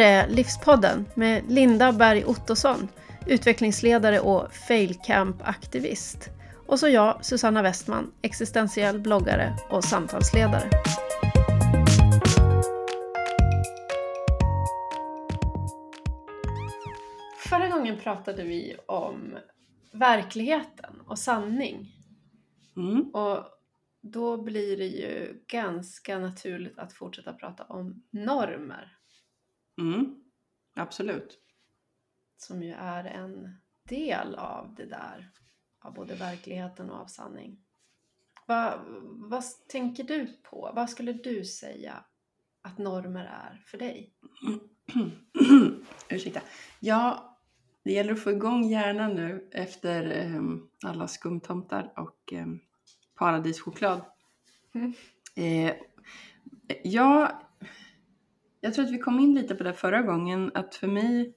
är Livspodden med Linda Berg Ottosson, utvecklingsledare och failcamp-aktivist. Och så jag, Susanna Westman, existentiell bloggare och samtalsledare. Förra gången pratade vi om verkligheten och sanning. Mm. Och då blir det ju ganska naturligt att fortsätta prata om normer. Mm. Absolut. Som ju är en del av det där. Av både verkligheten och av sanning. Va, vad tänker du på? Vad skulle du säga att normer är för dig? Ursäkta. Ja, det gäller att få igång hjärnan nu efter eh, alla skumtomtar och eh, paradischoklad. Mm. Eh, ja, jag tror att vi kom in lite på det förra gången, att för mig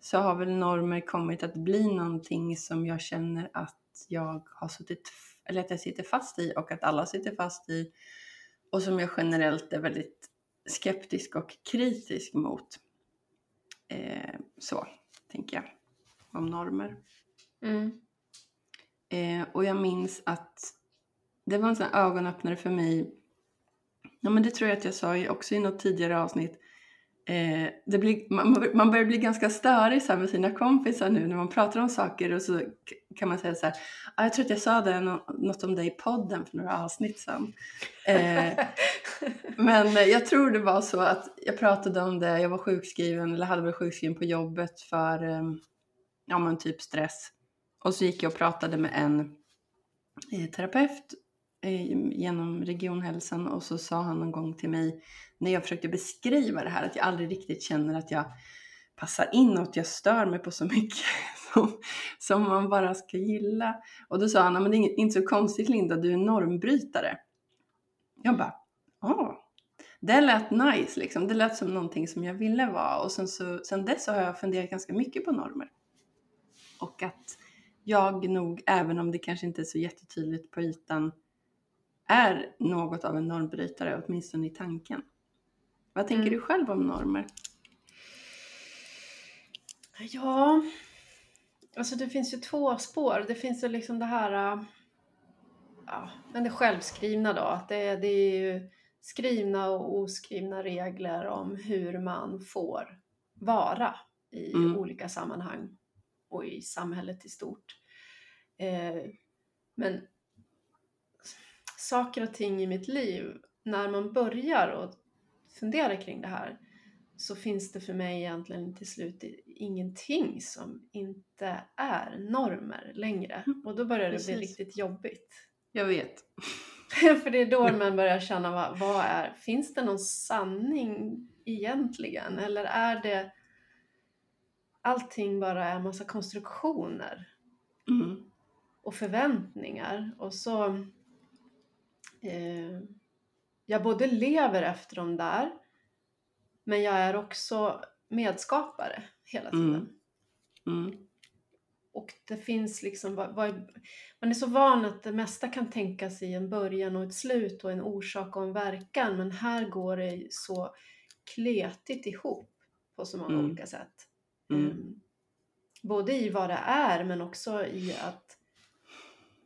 så har väl normer kommit att bli någonting som jag känner att jag har suttit, eller att jag sitter fast i och att alla sitter fast i och som jag generellt är väldigt skeptisk och kritisk mot. Eh, så tänker jag om normer. Mm. Eh, och jag minns att det var en sån här ögonöppnare för mig. Ja, men det tror jag att jag sa också i något tidigare avsnitt. Eh, det blir, man, man börjar bli ganska störig så med sina kompisar nu när man pratar om saker och så kan man säga så här. Ah, jag tror att jag sa det nå- något om det i podden för några avsnitt sedan. Eh, men jag tror det var så att jag pratade om det, jag var sjukskriven eller hade varit sjukskriven på jobbet för eh, ja, men typ stress. Och så gick jag och pratade med en eh, terapeut genom regionhälsan och så sa han någon gång till mig när jag försökte beskriva det här att jag aldrig riktigt känner att jag passar in och att jag stör mig på så mycket som, som man bara ska gilla. Och då sa han, men det är inte så konstigt Linda, du är normbrytare. Jag bara, åh, det lät nice liksom. Det lät som någonting som jag ville vara. Och sen, så, sen dess har jag funderat ganska mycket på normer. Och att jag nog, även om det kanske inte är så jättetydligt på ytan, är något av en normbrytare, åtminstone i tanken. Vad tänker Mm. du själv om normer? Ja, alltså det finns ju två spår. Det finns ju liksom det här, äh, ja, men det självskrivna då. Att det, det är ju skrivna och oskrivna regler om hur man får vara i Mm. olika sammanhang och i samhället i stort. Eh, men saker och ting i mitt liv, när man börjar och fundera kring det här så finns det för mig egentligen till slut ingenting som inte är normer längre. Och då börjar det bli Precis. riktigt jobbigt. Jag vet. För det är då man börjar känna, vad, vad är, finns det någon sanning egentligen? Eller är det allting bara en massa konstruktioner Mm. och förväntningar? Och så eh, jag både lever efter dem där men jag är också medskapare hela tiden. Mm. Mm. Och det finns liksom, vad, vad, man är så van att det mesta kan tänkas i en början och ett slut och en orsak och en verkan. Men här går det så kletigt ihop på så många Mm. olika sätt. Mm. Ehm, både i vad det är men också i att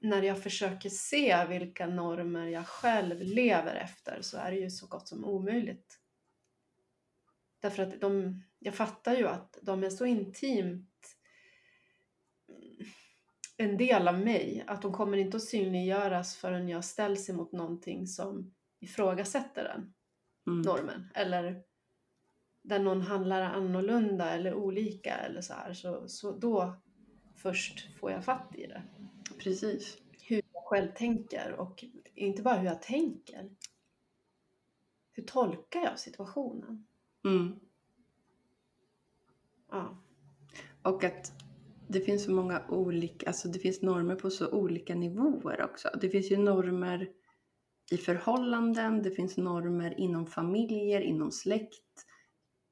när jag försöker se vilka normer jag själv lever efter så är det ju så gott som omöjligt. Därför att de, jag fattar ju att de är så intimt en del av mig att de kommer inte att synliggöras förrän jag ställs emot någonting som ifrågasätter den Mm. normen eller där någon handlar annorlunda eller olika eller så här så, så då först får jag fatt i det. Precis. Hur jag själv tänker och inte bara hur jag tänker. Hur tolkar jag situationen? Mm. Ja. Och att det finns så många olika, alltså det finns normer på så olika nivåer också. Det finns ju normer i förhållanden, det finns normer inom familjer, inom släkt.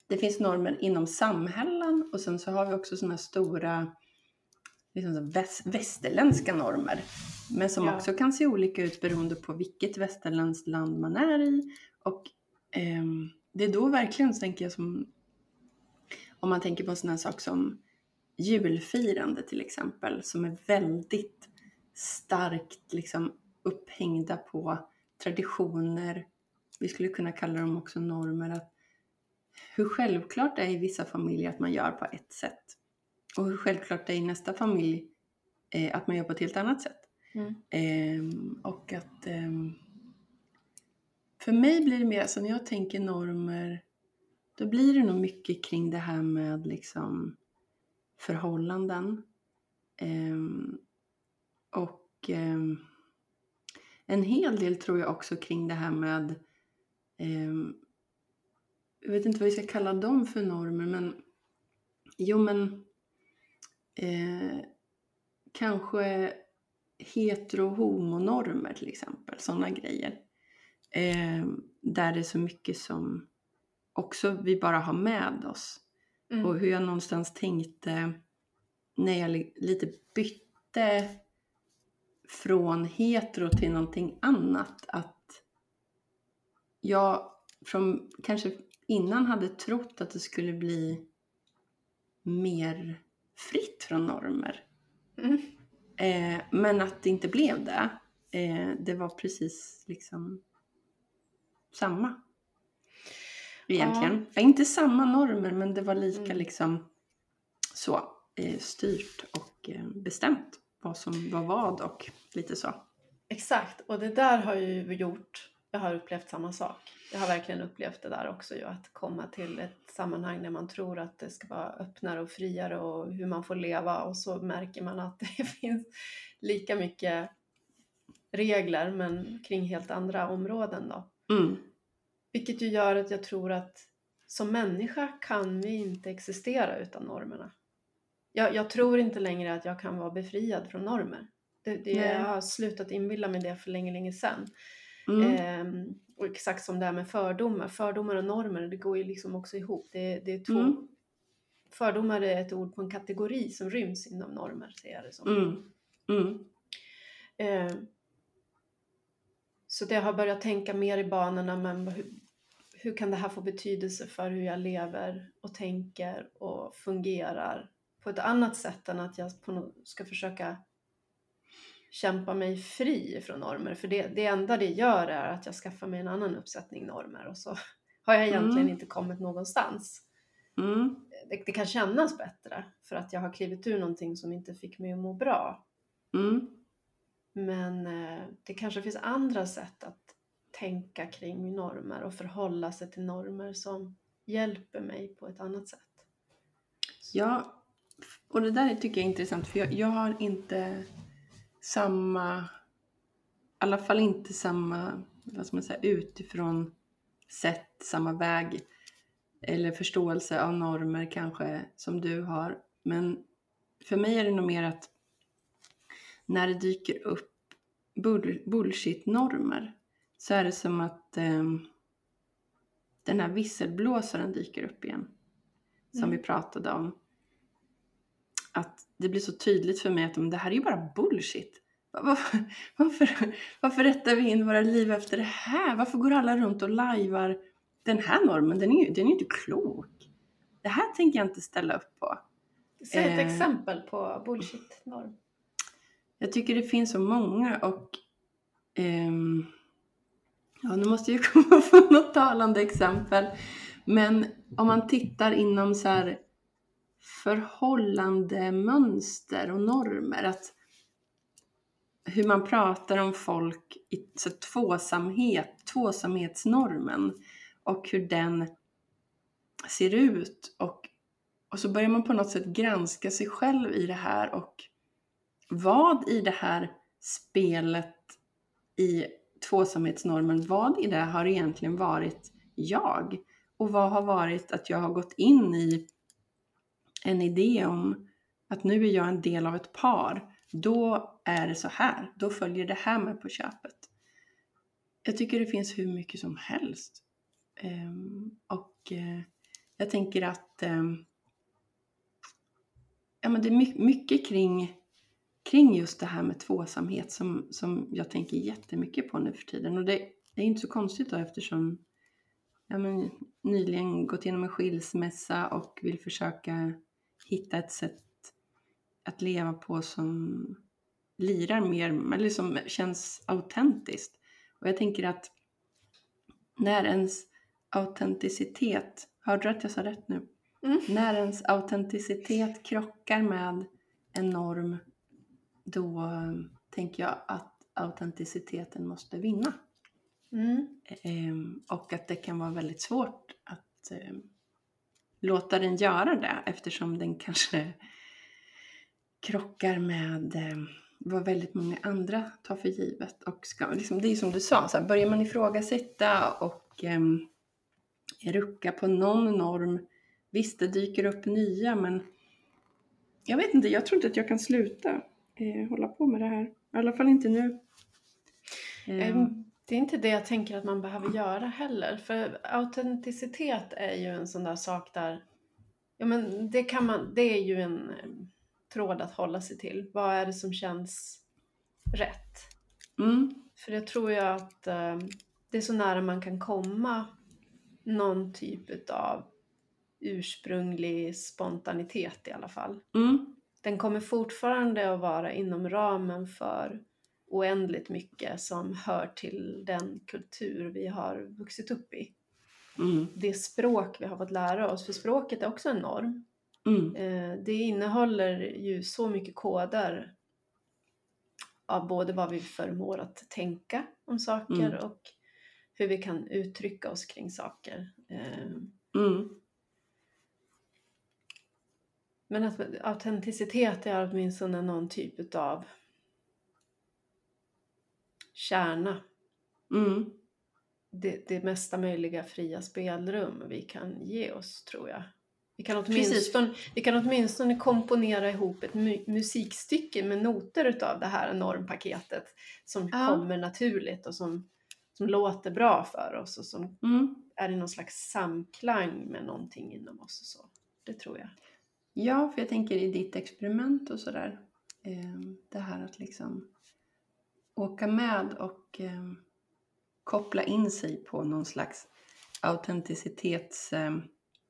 Det finns normer inom samhällen och sen så har vi också sådana stora liksom väst, västerländska normer. Men som Ja. också kan se olika ut beroende på vilket västerländskt land man är i. Och ehm, det är då verkligen, tänker jag, som om man tänker på en sån här sak som julfirande till exempel, som är väldigt starkt liksom upphängda på traditioner. Vi skulle kunna kalla dem också normer. Att hur självklart det är i vissa familjer att man gör på ett sätt och hur självklart det är i nästa familj eh, att man gör på ett helt annat sätt. Mm. Eh, och att eh, för mig blir det mer, alltså när jag tänker normer, då blir det nog mycket kring det här med liksom förhållanden. Ehm, och ehm, en hel del tror jag också kring det här med, ehm, jag vet inte vad vi ska kalla dem för normer, men jo men eh, kanske hetero-homonormer till exempel, sådana grejer. Eh, där det är så mycket som också vi bara har med oss. Mm. Och hur jag någonstans tänkte när jag li- lite bytte från hetero till någonting annat. Att jag från, kanske innan hade trott att det skulle bli mer fritt från normer. Mm. Eh, men att det inte blev det. Eh, det var precis liksom samma. Egentligen. Ja. Inte samma normer men det var lika Mm. liksom så eh, styrt och eh, bestämt vad som var vad och lite så. Exakt, och det där har ju gjort, jag har upplevt samma sak. Jag har verkligen upplevt det där också ju, att komma till ett sammanhang där man tror att det ska vara öppnare och friare och hur man får leva och så märker man att det finns lika mycket regler men kring helt andra områden då. Mm. Vilket ju gör att jag tror att som människa kan vi inte existera utan normerna. Jag, jag tror inte längre att jag kan vara befriad från normer. Det, det, jag har slutat inbilla mig det för länge, länge sedan. Mm. Ehm, och exakt som det här med fördomar. Fördomar och normer, det går ju liksom också ihop. Det, det är två... Mm. Fördomar är ett ord på en kategori som ryms inom normer, ser jag det som. Mm. Mm. Ehm, så det har börjat tänka mer i banorna, men hur, hur kan det här få betydelse för hur jag lever och tänker och fungerar på ett annat sätt än att jag ska försöka kämpa mig fri från normer. För det, det enda det gör är att jag skaffar mig en annan uppsättning normer och så har jag egentligen Mm. inte kommit någonstans. Mm. Det, det kan kännas bättre för att jag har klivit ur någonting som inte fick mig att må bra. Mm. Men eh, det kanske finns andra sätt att tänka kring normer och förhålla sig till normer som hjälper mig på ett annat sätt. Ja, och det där tycker jag är intressant för jag, jag har inte samma, i alla fall inte samma, vad ska man säga, utifrån sätt, samma väg eller förståelse av normer kanske som du har. Men för mig är det nog mer att när det dyker upp bull- bullshit-normer så är det som att ehm, den här visselblåsaren dyker upp igen. Som Mm. vi pratade om. Att det blir så tydligt för mig att men det här är ju bara bullshit. Va- va- Varför, varför rättar vi in våra liv efter det här? Varför går alla runt och lajvar den här normen? Den är ju den är inte klok. Det här tänker jag inte ställa upp på. Säg ett Eh. exempel på bullshit-norm. Jag tycker det finns så många och ehm, ja, nu måste jag komma på något talande exempel. Men om man tittar inom så här förhållandemönster och normer, att hur man pratar om folk i så tvåsamhet, tvåsamhetsnormen och hur den ser ut och, och så börjar man på något sätt granska sig själv i det här och vad i det här spelet i tvåsamhetsnormen, vad i det har egentligen varit jag? Och vad har varit att jag har gått in i en idé om att nu är jag en del av ett par. Då är det så här. Då följer det här med på köpet. Jag tycker det finns hur mycket som helst. Ehm, och eh, jag tänker att ehm, ja, men det är mycket kring, kring just det här med tvåsamhet som, som jag tänker jättemycket på nu för tiden. Och det, är inte så konstigt då eftersom jag men, nyligen gått igenom en skilsmässa och vill försöka hitta ett sätt att leva på som lirar mer, eller som känns autentiskt. Och jag tänker att när ens autenticitet, hörde du att jag sa rätt nu? Mm. När ens autenticitet krockar med en norm, då eh, tänker jag att autenticiteten måste vinna. Mm. Ehm, och att det kan vara väldigt svårt att ehm, låta den göra det eftersom den kanske krockar med ehm, vad väldigt många andra tar för givet. Och ska, liksom, det är som du sa, så här, börjar man ifrågasätta och um, rucka på någon norm, visst det dyker upp nya men jag vet inte, jag tror inte att jag kan sluta eh, hålla på med det här. I alla fall inte nu. Ehm, Det är inte det jag tänker att man behöver göra heller. För autenticitet är ju en sån där sak där, ja men det kan man, det är ju en eh, tråd att hålla sig till. Vad är det som känns rätt? mm, För jag tror ju att eh, det är så nära man kan komma någon typ av ursprunglig spontanitet i alla fall. mm, Den kommer fortfarande att vara inom ramen för oändligt mycket som hör till den kultur vi har vuxit upp i. mm, Det språk vi har fått lära oss, för språket är också en norm. mm, Eh, Det innehåller ju så mycket koder av både vad vi förmår att tänka om saker Mm. och hur vi kan uttrycka oss kring saker. Eh, mm, Men att autenticitet är åtminstone någon typ av kärna. mm, Det, det mesta möjliga fria spelrum vi kan ge oss, tror jag. Vi kan Precis. åtminstone, vi kan åtminstone komponera ihop ett mu- musikstycke med noter utav det här normpaketet som Ja. kommer naturligt och som, som låter bra för oss och som mm. är i någon slags samklang med någonting inom oss. Och så. Det tror jag. Ja, för jag tänker i ditt experiment och sådär. Eh, det här att liksom åka med och eh, koppla in sig på någon slags autenticitetsspår eh,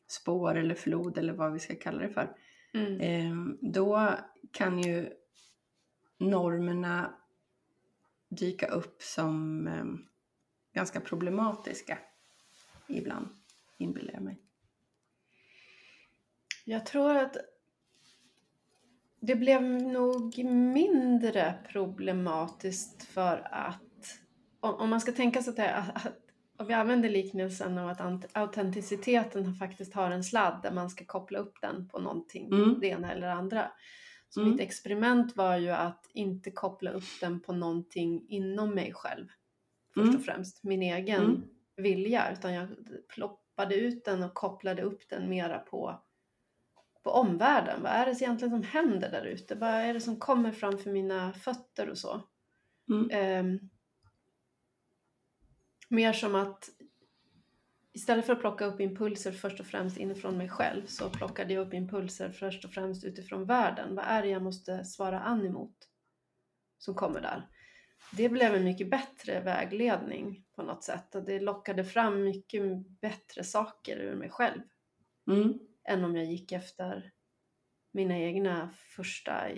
spår eller flod eller vad vi ska kalla det för. Mm. Eh, då kan ju normerna dyka upp som eh, ganska problematiska ibland, inbillar jag mig. Jag tror att det blev nog mindre problematiskt för att om, man ska tänka sig att, det, att, om vi använder liknelsen av att aut- autenticiteten faktiskt har en sladd där man ska koppla upp den på någonting, Mm. det ena eller andra. Så Mm. mitt experiment var ju att inte koppla upp den på någonting inom mig själv. Först Mm. och främst, min egen Mm. vilja. Utan jag ploppade ut den och kopplade upp den mera på på omvärlden. Vad är det egentligen som händer där ute? Vad är det som kommer framför mina fötter och så? Mm. Ehm, mer som att istället för att plocka upp impulser först och främst inifrån mig själv så plockade jag upp impulser först och främst utifrån världen. Vad är det jag måste svara an emot som kommer där? Det blev en mycket bättre vägledning på något sätt och det lockade fram mycket bättre saker ur mig själv Mm. Än om jag gick efter mina egna första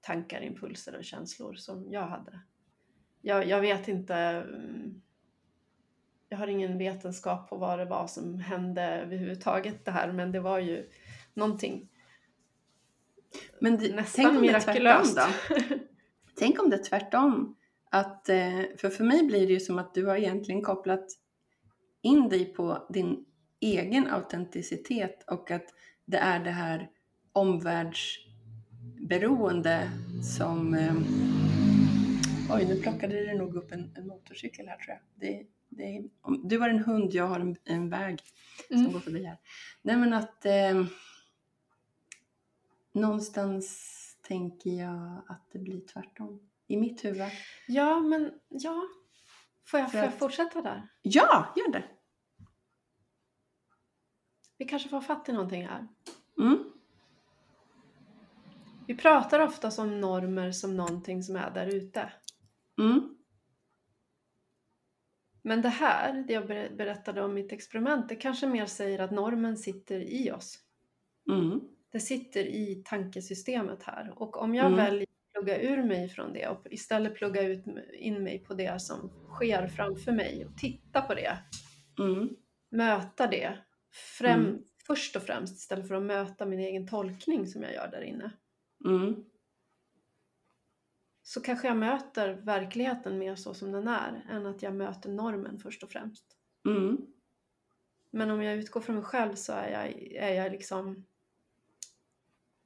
tankar, impulser och känslor som jag hade. Jag, jag vet inte, mm, jag har ingen vetenskap på vad det var som hände överhuvudtaget det här, men det var ju någonting Men det, tänk nästan om det är mirakulöst. tvärtom då? Tänk om det är tvärtom. Att, eh, för för mig blir det ju som att du har egentligen kopplat in dig på din egen autenticitet och att det är det här omvärldsberoende som... Eh, oj, nu plockade det nog upp en, en motorcykel här tror jag. Det, det, om, du har en hund, jag har en, en väg som Mm. går förbi här. Nej men att eh, någonstans tänker jag att det blir tvärtom. I mitt huvud. Ja, men ja. Får jag, får jag fortsätta där? Ja, gör det! Vi kanske får fatt i någonting här. Mm. Vi pratar ofta som normer som någonting som är där ute. Mm. Men det här, det jag ber- berättade om mitt experiment, det kanske mer säger att normen sitter i oss. Mm. Det sitter i tankesystemet här. Och om jag Mm. väljer att plugga ur mig från det och istället plugga ut, in mig på det som sker framför mig och titta på det, Mm. möta det främ, Mm. först och främst istället för att möta min egen tolkning som jag gör där inne. Mm. Så kanske jag möter verkligheten mer så som den är än att jag möter normen först och främst. Mm. Men om jag utgår från mig själv så är jag, är jag liksom...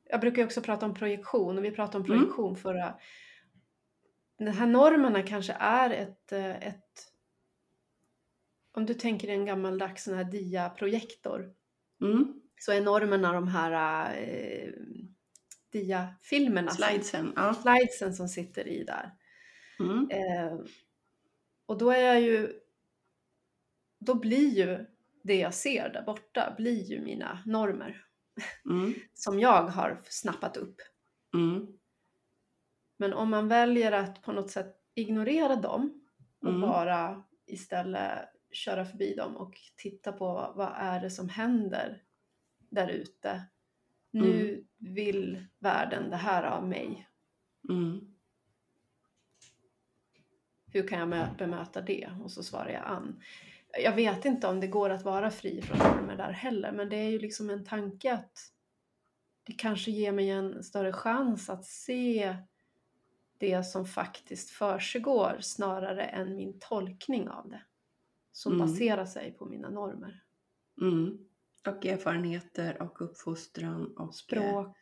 Jag brukar ju också prata om projektion och vi pratade om Mm. projektion förra... De här normerna kanske är ett, eh, ett... Om du tänker en gammaldags sån här dia-projektor Mm. så är normerna de här eh, dia-filmerna. Slidesen. Ja. Slidesen som sitter i där. Mm. Eh, och då är jag ju... Då blir ju det jag ser där borta blir ju mina normer Mm. som jag har snappat upp. Mm. Men om man väljer att på något sätt ignorera dem och Mm. bara istället köra förbi dem och titta på vad, är det som händer där ute. Nu vill världen det här av mig. Mm. Hur kan jag mö- bemöta det? Och så svarar jag an. Jag vet inte om det går att vara fri från normer där heller, men det är ju liksom en tanke att det kanske ger mig en större chans att se det som faktiskt försiggår snarare än min tolkning av det. Som Mm. baserar sig på mina normer. Mm. Och erfarenheter och uppfostran och eh, Språk,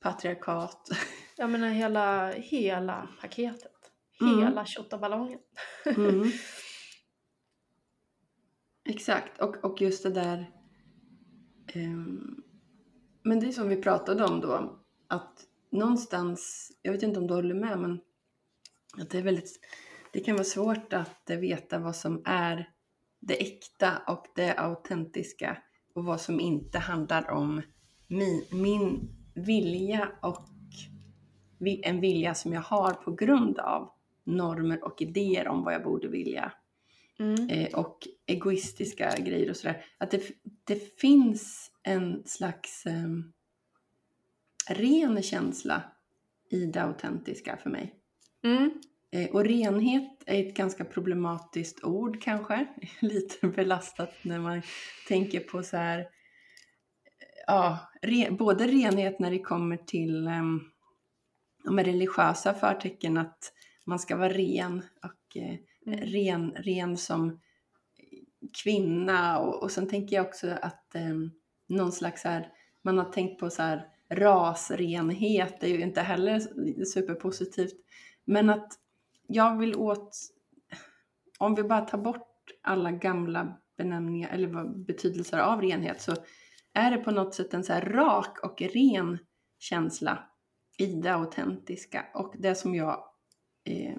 patriarkat. jag menar hela, hela paketet. Mm. Hela tjottaballongen. Mm. Exakt, och, och just det där... ehm, men det är som vi pratade om då, att någonstans, jag vet inte om du håller med, men att det är väldigt, det kan vara svårt att veta vad som är det äkta och det autentiska och vad som inte handlar om min, min vilja och en vilja som jag har på grund av normer och idéer om vad jag borde vilja Mm. eh, och egoistiska grejer och sådär. Att det, det finns en slags eh, ren känsla i det autentiska för mig. Mm. Eh, och renhet är ett ganska problematiskt ord kanske. Lite belastat när man tänker på så här, ja, re, både renhet när det kommer till um, med religiösa förtecken att man ska vara ren och eh, Mm. ren, ren som kvinna och, och sen tänker jag också att eh, någon slags här, man har tänkt på så här rasrenhet, det är ju inte heller superpositivt. Men att jag vill åt, om vi bara tar bort alla gamla benämningar eller betydelser av renhet så är det på något sätt en så här rak och ren känsla i det autentiska och det som jag eh,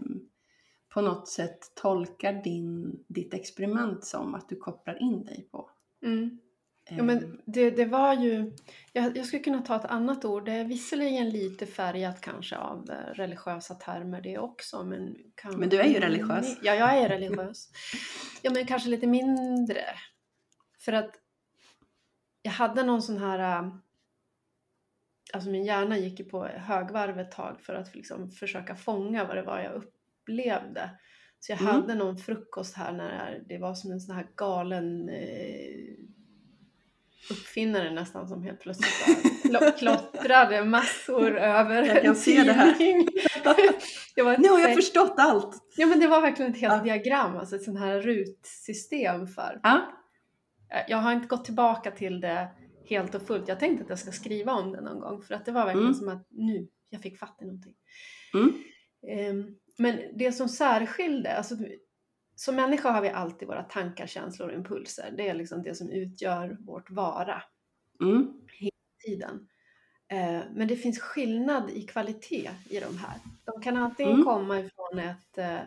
på något sätt tolkar din, ditt experiment som att du kopplar in dig på. Mm. Eh, Ja, men det, det var ju, jag, jag skulle kunna ta ett annat ord, det är visserligen lite färgat kanske av eh, religiösa termer det också. Men, kanske Men du är ju religiös. Ja, jag är religiös. Ja, men kanske lite mindre. För att jag hade någon sån här, äh, alltså min hjärna gick ju på högvarv ett tag för att liksom försöka fånga vad det var jag upplevde. Så jag Mm. hade någon frukost här när det var som en sån här galen eh, uppfinnare nästan som helt plötsligt klottrade massor över Jag kan se det här. det var nu har jag förstått allt! Ja men det var verkligen ett helt Ja. diagram, alltså ett sånt här rutsystem för. Ja. Jag har inte gått tillbaka till det helt och fullt. Jag tänkte att jag ska skriva om det någon gång för att det var verkligen Mm. som att nu, jag fick fatt i någonting. Mm. Ehm, Men det som särskilde, alltså som människa har vi alltid våra tankar, känslor och impulser. Det är liksom det som utgör vårt vara Mm. tiden. Eh, Men det finns skillnad i kvalitet i de här. De kan antingen Mm. komma ifrån ett eh,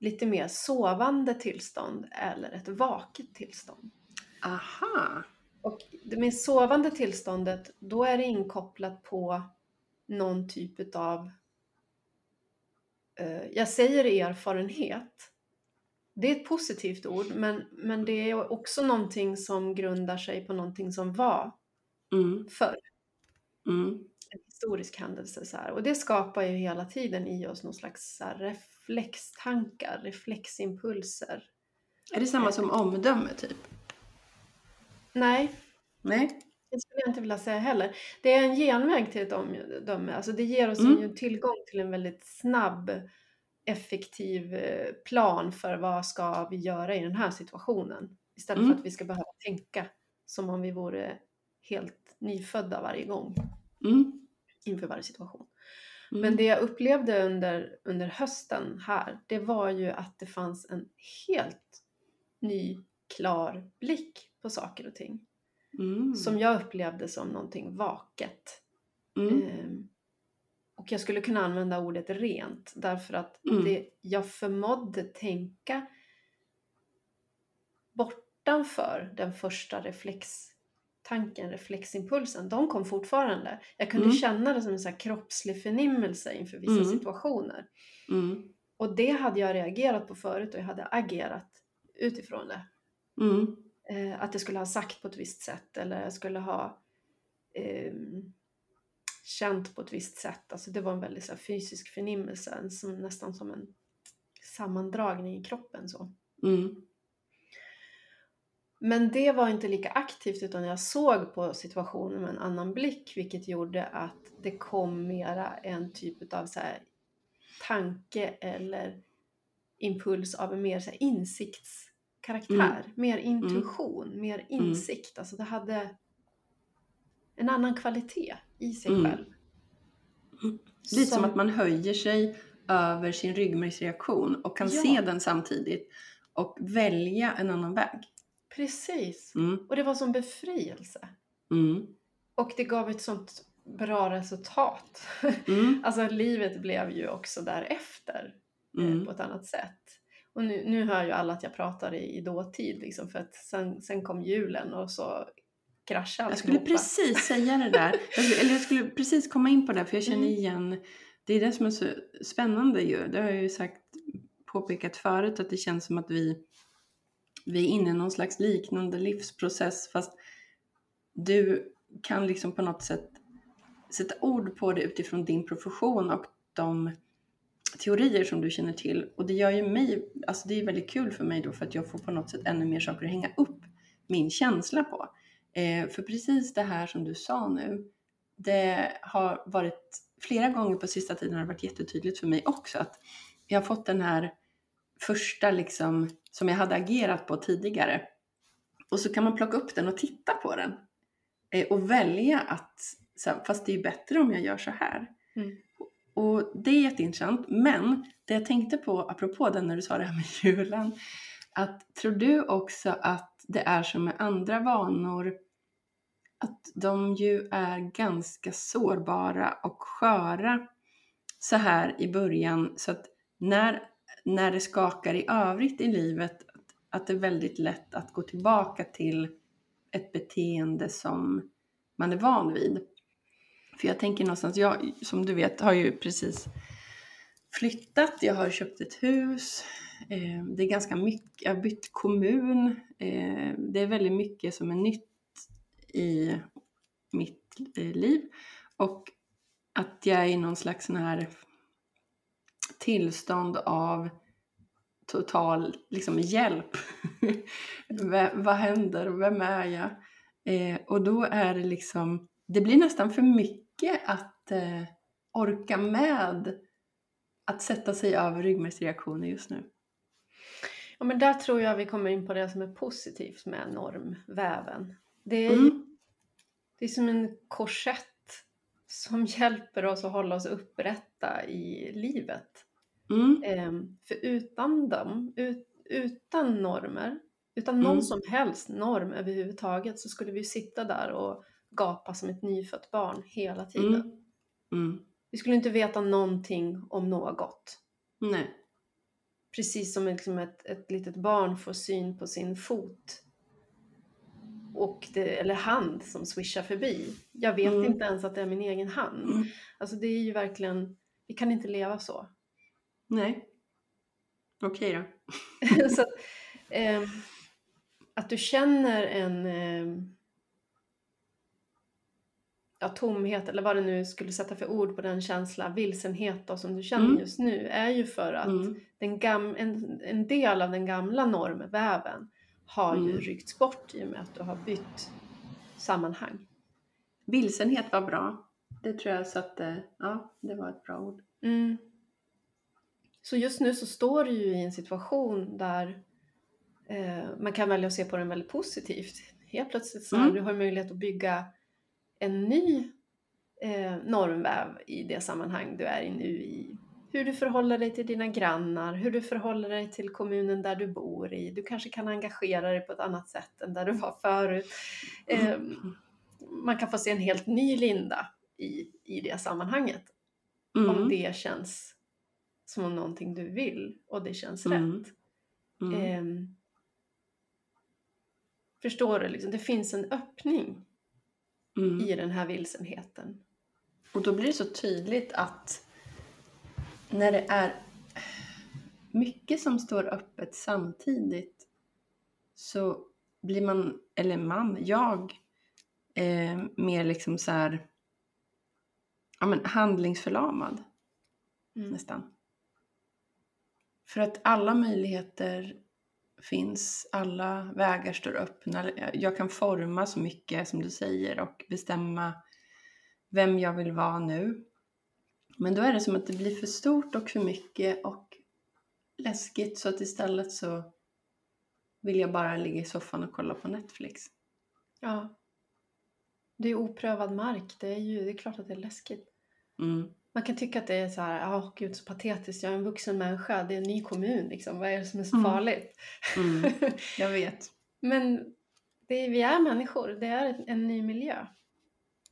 lite mer sovande tillstånd eller ett vaket tillstånd. Aha! Och det med sovande tillståndet, då är det inkopplat på någon typ av, jag säger erfarenhet, det är ett positivt ord, men, men det är också någonting som grundar sig på någonting som var Mm. förr. Mm. En historisk händelse. Så här. Och det skapar ju hela tiden i oss någon slags så här, reflextankar, refleximpulser. Är det samma som omdöme typ? Nej, Nej? Det skulle jag inte vilja säga heller. Det är en genväg till ett omdöme. Alltså det ger oss Mm. ju tillgång till en väldigt snabb, effektiv eh, plan för vad ska vi göra i den här situationen. Istället Mm. för att vi ska behöva tänka som om vi vore helt nyfödda varje gång Mm. inför varje situation. Mm. Men det jag upplevde under, under hösten här, det var ju att det fanns en helt ny, klar blick på saker och ting. Mm. Som jag upplevde som någonting vaket. Mm. Ehm, och jag skulle kunna använda ordet rent därför att Mm. det, jag förmådde tänka bortanför den första reflextanken, refleximpulsen. De kom fortfarande. Jag kunde Mm. känna det som en så kroppslig förnimmelse inför vissa Mm. situationer. Mm. Och det hade jag reagerat på förut och jag hade agerat utifrån det. Mm. Eh, att jag skulle ha sagt på ett visst sätt eller jag skulle ha ehm, känt på ett visst sätt. Alltså det var en väldigt så här, fysisk förnimmelse, som, nästan som en sammandragning i kroppen. Så. Mm. Men det var inte lika aktivt utan jag såg på situationen med en annan blick vilket gjorde att det kom mera en typ av så här, tanke eller impuls av en mer så här, insiktskaraktär. Mer intuition, mer insikt. Alltså det hade en annan kvalitet i sig Mm. själv. Lite som att man höjer sig över sin ryggmärgsreaktion och kan Ja. se den samtidigt och välja en annan väg. Precis. Mm. Och det var som befrielse. Mm. Och det gav ett sånt bra resultat. Mm. Alltså livet blev ju också därefter eh, Mm. på ett annat sätt. Och nu, nu hör ju alla att jag pratar i, i dåtid liksom för att sen, sen kom julen och så kraschade Jag skulle alltihopa. precis säga det där. Jag skulle, eller jag skulle precis komma in på det för jag känner Mm. igen. Det är det som är så spännande ju. Det har jag ju sagt, påpekat förut att det känns som att vi, vi är inne i någon slags liknande livsprocess fast du kan liksom på något sätt sätta ord på det utifrån din profession och de teorier som du känner till. Och det gör ju mig, alltså det är väldigt kul för mig då för att jag får på något sätt ännu mer saker att hänga upp min känsla på. Eh, för precis det här som du sa nu, det har varit flera gånger på sista tiden har det varit jättetydligt för mig också att jag har fått den här första liksom som jag hade agerat på tidigare. Och så kan man plocka upp den och titta på den. Eh, och välja att, så här, fast det är ju bättre om jag gör så här. Mm. Och det är jätteintressant. Men det jag tänkte på, apropå den när du sa det här med julen, att tror du också att det är som med andra vanor, att de ju är ganska sårbara och sköra så här i början, så att när, när det skakar i övrigt i livet, att, att det är väldigt lätt att gå tillbaka till ett beteende som man är van vid. För jag tänker någonstans, jag som du vet har ju precis flyttat, jag har köpt ett hus, eh, det är ganska mycket, jag har bytt kommun, eh, det är väldigt mycket som är nytt i mitt eh, liv och att jag är i någon slags sån här tillstånd av total liksom, hjälp. Vad händer? Vem är jag? Eh, och då är det liksom, det blir nästan för mycket att eh, orka med att sätta sig över ryggmärgsreaktioner just nu. Ja, men där tror jag vi kommer in på det som är positivt med normväven. Det är, Mm. det är som en korsett som hjälper oss att hålla oss upprätta i livet. Mm. Ehm, för utan dem, ut, utan normer, utan någon Mm. som helst norm överhuvudtaget så skulle vi sitta där och gapa som ett nyfött barn hela tiden. Mm. Mm. Vi skulle inte veta någonting om något. Nej. Precis som liksom ett, ett litet barn får syn på sin fot. Och det, eller hand som swishar förbi. Jag vet Mm. inte ens att det är min egen hand. Mm. Alltså det är ju verkligen, vi kan inte leva så. Nej. Okej då. så att, eh, att du känner en eh, ja, tomhet eller vad det nu skulle sätta för ord på den känsla, vilsenhet då, som du känner Mm. just nu är ju för att Mm. den gam- en, en del av den gamla normväven har ju Mm. ryckts bort i och med att du har bytt sammanhang. Vilsenhet var bra. Det tror jag satte, ja, det var ett bra ord. Mm. Så just nu så står du ju i en situation där eh, man kan välja att se på den väldigt positivt. Helt plötsligt så här, Mm. du har möjlighet att bygga en ny eh, normväv i det sammanhang du är i nu i hur du förhåller dig till dina grannar, hur du förhåller dig till kommunen där du bor i. Du kanske kan engagera dig på ett annat sätt än där du var förut. Eh, man kan få se en helt ny Linda i, i det sammanhanget om Mm. det känns som någonting du vill och det känns Mm. rätt. Mm. Ehm, förstår du? Liksom, det finns en öppning Mm. i den här vilsenheten. Och då blir det så tydligt att när det är mycket som står öppet samtidigt så blir man, eller man, jag, eh, mer liksom så här ja, men handlingsförlamad Mm. nästan. För att alla möjligheter finns, alla vägar står öppna. Jag kan forma så mycket som du säger och bestämma vem jag vill vara nu. Men då är det som att det blir för stort och för mycket och läskigt så att istället så vill jag bara ligga i soffan och kolla på Netflix. Ja. Det är oprövad mark. Det är ju det är klart att det är läskigt. Mm. Man kan tycka att det är så här, ja gud så patetiskt, jag är en vuxen människa, det är en ny kommun liksom, vad är det som är så Mm. farligt? Mm. Jag vet. Men det är, vi är människor, det är en, ny miljö.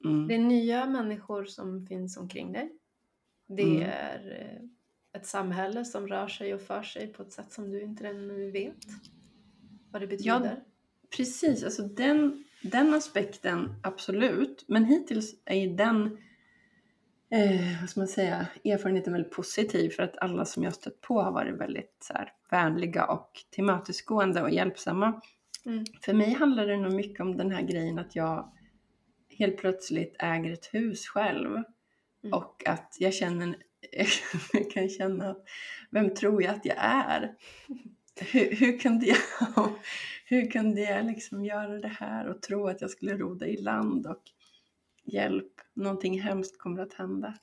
Mm. Det är nya människor som finns omkring dig. Det Mm. är eh, ett samhälle som rör sig och för sig på ett sätt som du inte ännu vet vad det betyder. Precis, alltså den, den aspekten absolut. Men hittills är ju den eh, vad ska man säga, erfarenheten väldigt positiv för att alla som jag stött på har varit väldigt så här, vänliga och tillmötesgående och hjälpsamma. Mm. För mig handlar det nog mycket om den här grejen att jag helt plötsligt äger ett hus själv Mm. och att jag känner, en- jag kan känna att vem tror jag att jag är? Hur, hur kunde jag, hur kunde jag liksom göra det här och tro att jag skulle ro dig i land och hjälp, någonting hemskt kommer att hända.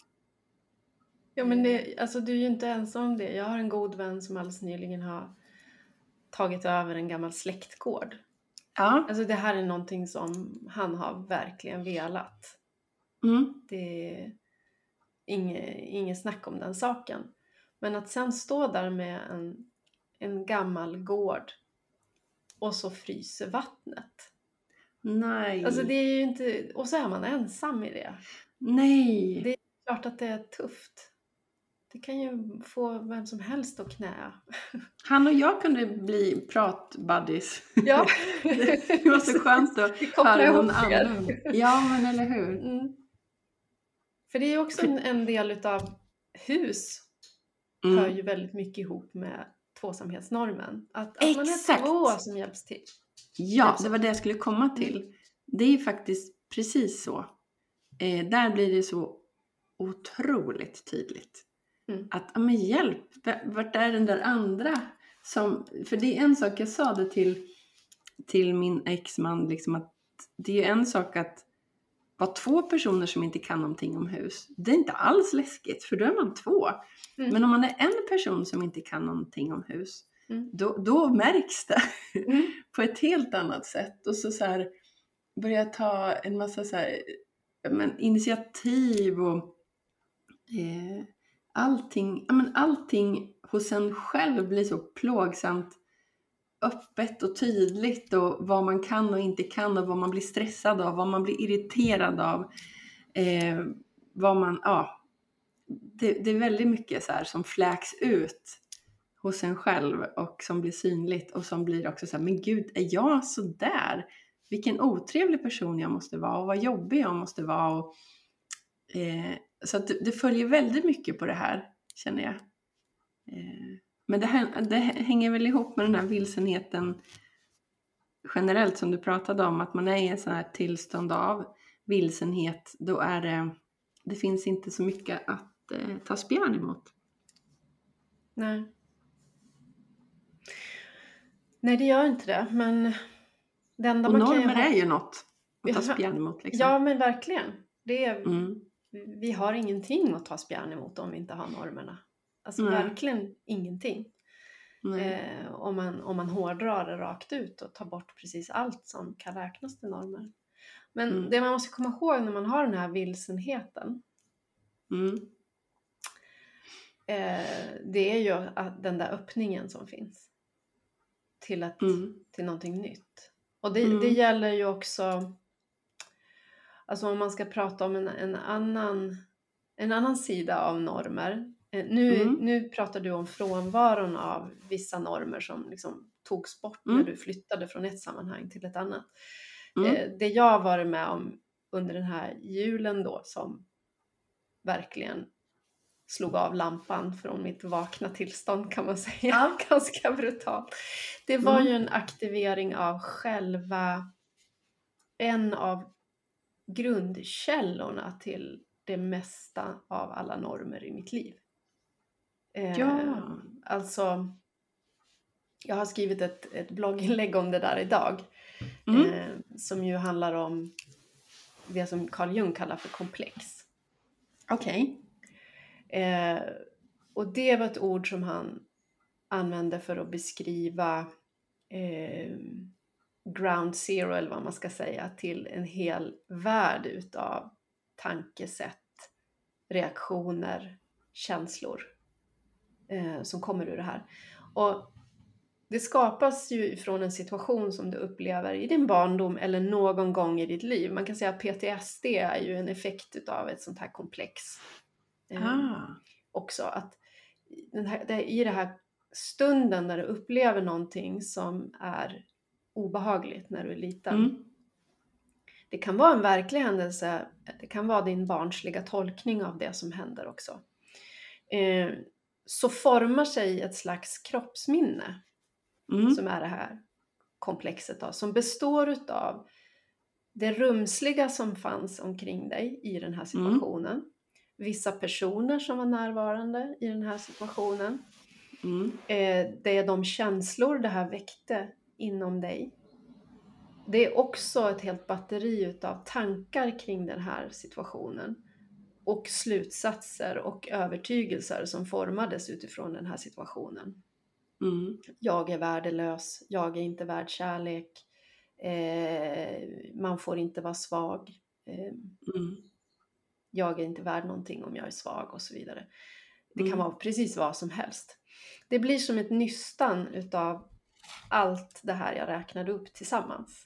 Ja men det, alltså du är ju inte ensam om det. Jag har en god vän som alldeles nyligen har tagit över en gammal släktgård. Ja, Alltså det här är någonting som han har verkligen velat. mm, Det är inget, inget snack om den saken. Men att sen stå där med en, en gammal gård och så fryser vattnet. Nej, Alltså det är ju inte, och så är man ensam i det. nej. Det- Klart att det är tufft. Det kan ju få vem som helst att knä. Han och jag kunde bli pratbuddies. Ja. det var så skönt att höra er. annan. Ja, men eller hur. Mm. För det är ju också en, en del utav hus hör Mm. ju väldigt mycket ihop med tvåsamhetsnormen. Att, att man är två som hjälps till. Ja, det var det jag skulle komma till. Det är faktiskt precis så. Eh, där blir det så otroligt tydligt. Mm. Att, ja men hjälp, vart är den där andra? Som, för det är en sak, jag sa det till, till min exman, liksom att det är en sak att vara två personer som inte kan någonting om hus. Det är inte alls läskigt, för då är man två. Mm. Men om man är en person som inte kan någonting om hus, Mm. då, då märks det Mm. på ett helt annat sätt. Och så, så här, börja ta en massa så här, men, initiativ och eh, allting, ja, men allting hos en själv blir så plågsamt öppet och tydligt och vad man kan och inte kan och vad man blir stressad av, vad man blir irriterad av. Eh, vad man, ja, det, det är väldigt mycket så som fläks ut hos en själv och som blir synligt och som blir också så här, men gud, är jag så där? Vilken otrevlig person jag måste vara och vad jobbig jag måste vara. Och, eh, så att det, det följer väldigt mycket på det här, känner jag. Eh, Men det, här, det hänger väl ihop med den här vilsenheten generellt som du pratade om, att man är i en sån här tillstånd av vilsenhet, då är det, det finns inte så mycket att eh, ta spjärn emot. Nej. Nej, det gör inte det, men det enda Och man kan ju normer är ju något att ta spjärn emot. Liksom. Ja, men verkligen. Det är, Mm. Vi har ingenting att ta spjärn emot om vi inte har normerna. Alltså Nej. verkligen ingenting. Eh, om, man, om man hårdrar det rakt ut och tar bort precis allt som kan räknas till normer. Men Mm. det man måste komma ihåg när man har den här vilsenheten, Mm. eh, det är ju att den där öppningen som finns till, att, Mm. till någonting nytt. Och det, Mm. det gäller ju också, alltså om man ska prata om en, en, annan, en annan sida av normer. Eh, nu, Mm. nu pratar du om frånvaron av vissa normer som liksom togs bort när Mm. du flyttade från ett sammanhang till ett annat. Mm. Eh, det jag har varit med om under den här julen då som verkligen slog av lampan från mitt vakna tillstånd kan man säga. Ja. Ganska brutalt. Det var Mm. ju en aktivering av själva en av grundkällorna till det mesta av alla normer i mitt liv. Eh, Ja. Alltså, jag har skrivit ett, ett blogginlägg om det där idag. Mm. Eh, som ju handlar om det som Carl Jung kallar för komplex. Okej. Eh, och det var ett ord som han använde för att beskriva eh, ground zero, eller vad man ska säga, till en hel värld utav tankesätt, reaktioner, känslor eh, som kommer ur det här. Och det skapas ju från en situation som du upplever i din barndom eller någon gång i ditt liv. Man kan säga att PTSD är ju en effekt utav ett sånt här komplex. Eh, Ah. också att här, det, i den här stunden när du upplever någonting som är obehagligt när du är liten. Mm. Det kan vara en verklig händelse, det kan vara din barnsliga tolkning av det som händer också. Eh, så formar sig ett slags kroppsminne Mm. som är det här komplexet då, som består utav det rumsliga som fanns omkring dig i den här situationen. Vissa personer som var närvarande i den här situationen. Mm. Eh, det är de känslor det här väckte inom dig. Det är också ett helt batteri utav tankar kring den här situationen. Och slutsatser och övertygelser som formades utifrån den här situationen. Mm. Jag är värdelös, jag är inte värd kärlek, eh, man får inte vara svag, eh, Mm. Jag är inte värd någonting om jag är svag och så vidare. Det Mm. kan vara precis vad som helst. Det blir som ett nystan utav allt det här jag räknade upp tillsammans.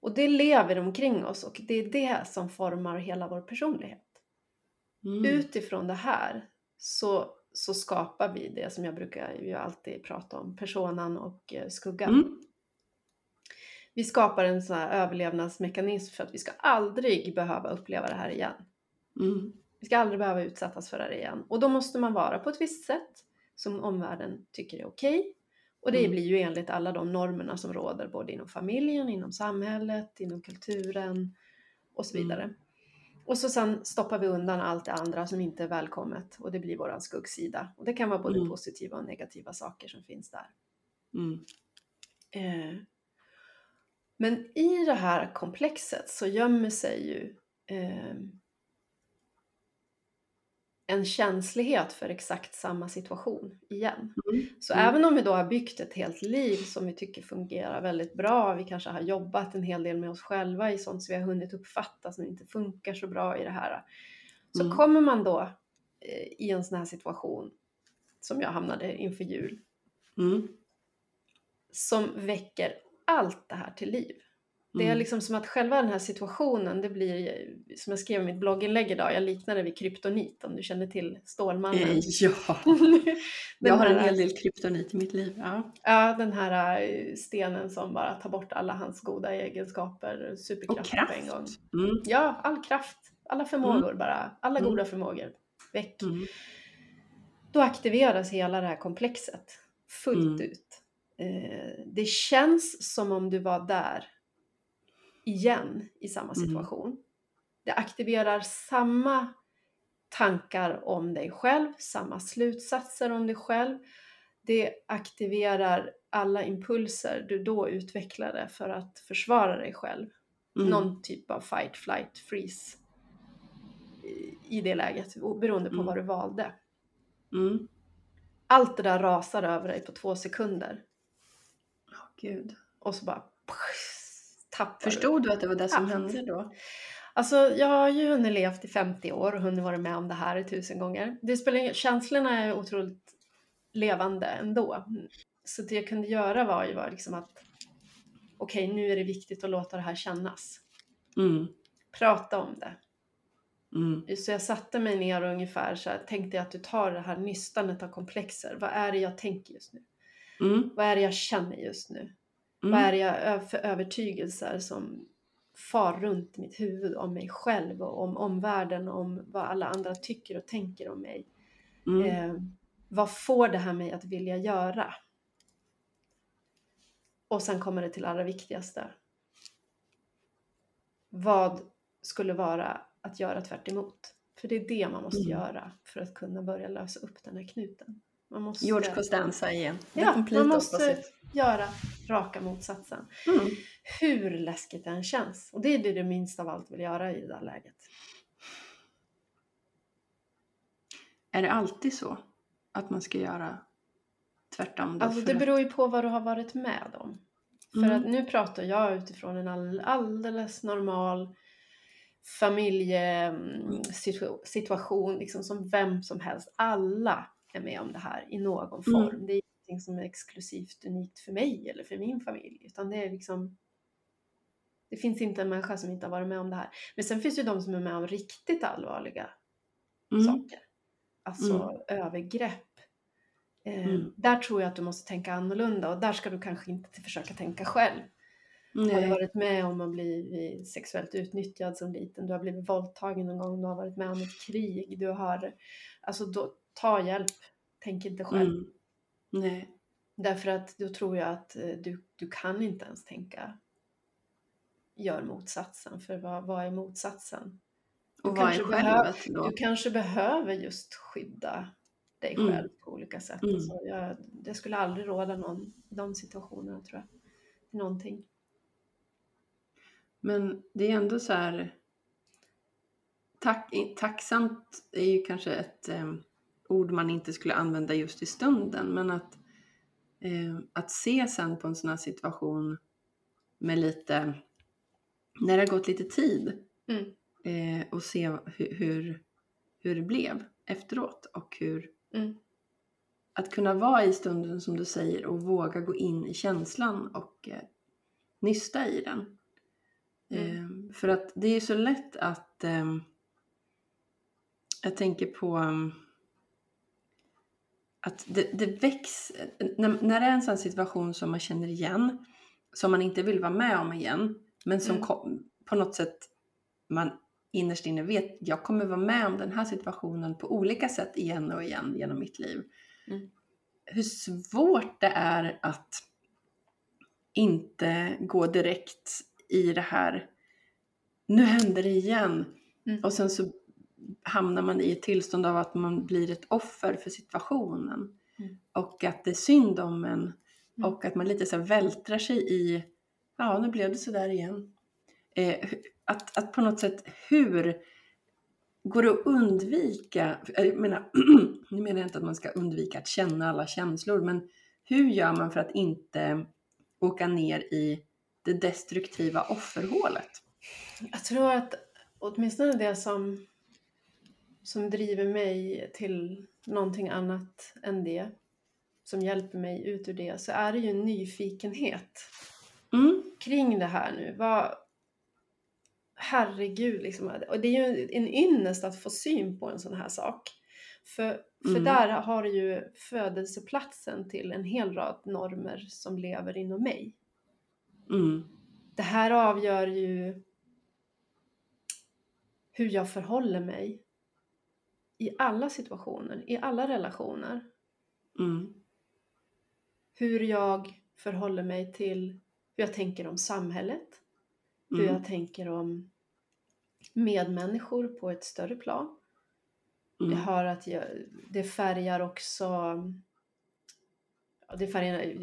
Och det lever omkring oss och det är det som formar hela vår personlighet. Mm. Utifrån det här så, så skapar vi det som jag brukar ju alltid prata om, personan och eh, skuggan. Mm. Vi skapar en sån här överlevnadsmekanism för att vi ska aldrig behöva uppleva det här igen. Mm. Vi ska aldrig behöva utsättas för det här igen. Och då måste man vara på ett visst sätt som omvärlden tycker är okej. Och det Mm. blir ju enligt alla de normerna som råder både inom familjen, inom samhället, inom kulturen och så Mm. vidare. Och så sen stoppar vi undan allt det andra som inte är välkommet och det blir våran skuggsida. Och det kan vara både Mm. positiva och negativa saker som finns där. Mm. Eh, Men i det här komplexet så gömmer sig ju eh, en känslighet för exakt samma situation igen. Mm. Så Mm. även om vi då har byggt ett helt liv som vi tycker fungerar väldigt bra, vi kanske har jobbat en hel del med oss själva i sånt som vi har hunnit uppfatta som inte funkar så bra i det här. Så Mm. kommer man då eh, i en sån här situation som jag hamnade inför jul, Mm. som väcker allt det här till liv. Det är Mm. liksom som att själva den här situationen, det blir som jag skrev i mitt blogginlägg idag, jag liknar det vid kryptonit om du känner till Stålmannen. Eh, Ja, jag har en hel del kryptonit i mitt liv. Ja. Ja, den här eh, stenen som bara tar bort alla hans goda egenskaper, Och superkrafter på en gång. kraft. Mm. Ja, all kraft, alla förmågor bara, alla Mm. goda förmågor. Väck. Mm. då aktiveras hela det här komplexet fullt Mm. ut. Eh, det känns som om du var där igen i samma Mm. situation. Det aktiverar samma tankar om dig själv, samma slutsatser om dig själv. Det aktiverar alla impulser du då utvecklade för att försvara dig själv. Mm. Någon typ av fight, flight, freeze i- det läget, beroende på Mm. vad du valde. Mm. Allt det där rasar över dig på två sekunder Gud. och så bara tappar. Förstod du att det var det som Allt. hände då? Alltså jag har ju hunnit levt i 50 år och hunnit vara med om det här tusen gånger. Det spelar känslorna är otroligt levande ändå. Så det jag kunde göra var ju var liksom att okej, nu är det viktigt att låta det här kännas. Mm. Prata om det. Mm. Så jag satte mig ner och ungefär så här, tänkte jag att du tar det här nystanet av komplexer. Vad är det jag tänker just nu? Mm. Vad är det jag känner just nu? Vad Mm. är det jag för övertygelser som far runt mitt huvud om mig själv och om omvärlden och om vad alla andra tycker och tänker om mig? Mm. Eh, vad får det här mig att vilja göra? Och sen kommer det till allra viktigaste. Vad skulle vara att göra tvärt emot? För det är det man måste Mm. göra för att kunna börja lösa upp den här knuten. Man måste, George Costanza igen. Ja, man måste opposite. göra raka motsatsen. Mm. Hur läskigt det än känns. Och det är det du minst av allt vill göra i det där läget. Är det alltid så? Att man ska göra tvärtom? Då Alltså för det beror ju på vad du har varit med om. För Mm. att nu pratar jag utifrån en all, alldeles normal familjesituation, liksom som vem som helst. Alla är med om det här i någon Mm. form. Det är ingenting som är exklusivt unikt för mig eller för min familj, utan det är liksom det finns inte en människa som inte har varit med om det här. Men sen finns det ju de som är med om riktigt allvarliga Mm. saker. Alltså övergrepp. Eh, Mm. Där tror jag att du måste tänka annorlunda och där ska du kanske inte försöka tänka själv. Har du Nej. varit med om att bli sexuellt utnyttjad som liten, du har blivit våldtagen någon gång, du har varit med om ett krig, du har... Alltså då, ta hjälp, tänk inte själv. Mm. Nej. Därför att då tror jag att eh, du, du kan inte ens tänka gör motsatsen, för vad, vad är motsatsen? Du Och vad är kanske behöver- självet då? Du kanske behöver just skydda dig Mm. själv på olika sätt. Mm. Alltså jag, det skulle aldrig råda någon i de situationerna tror jag. Någonting. Men det är ändå så här... Tack, tacksamt är ju kanske ett eh, ord man inte skulle använda just i stunden. Men att, eh, att se sen på en sån här situation med lite... När det har gått lite tid Mm. eh, och se hur, hur, hur det blev efteråt och hur... Mm. Att kunna vara i stunden som du säger och våga gå in i känslan och eh, nysta i den. Mm. Eh, för att det är så lätt att ehm, jag tänker på ehm, att det, det väcks, när, när det är en sån situation som man känner igen, som man inte vill vara med om igen, men som Mm. kom, på något sätt man innerst inne vet, jag kommer vara med om den här situationen på olika sätt igen och igen genom mitt liv. Mm. Hur svårt det är att inte gå direkt i det här, nu händer det igen. Mm. Och sen så hamnar man i ett tillstånd av att man blir ett offer för situationen. Mm. Och att det är synd om en. Mm. Och att man lite så vältrar sig i, ja nu blev det sådär igen. Eh, att, att på något sätt, hur går det att undvika, jag menar, nu menar jag inte att man ska undvika att känna alla känslor, men hur gör man för att inte åka ner i det destruktiva offerhålet? Jag tror att åtminstone det som, som driver mig till någonting annat än det, som hjälper mig ut ur det, så är det ju en nyfikenhet Mm, kring det här nu. Vad, herregud, liksom. Och det är ju en ynnest att få syn på en sån här sak. För, för Mm. där har du ju födelseplatsen till en hel rad normer som lever inom mig. mm, Det här avgör ju hur jag förhåller mig i alla situationer, i alla relationer. Mm. Hur jag förhåller mig till hur jag tänker om samhället, hur Mm. jag tänker om medmänniskor på ett större plan. Mm. har att jag, det färgar också det färgar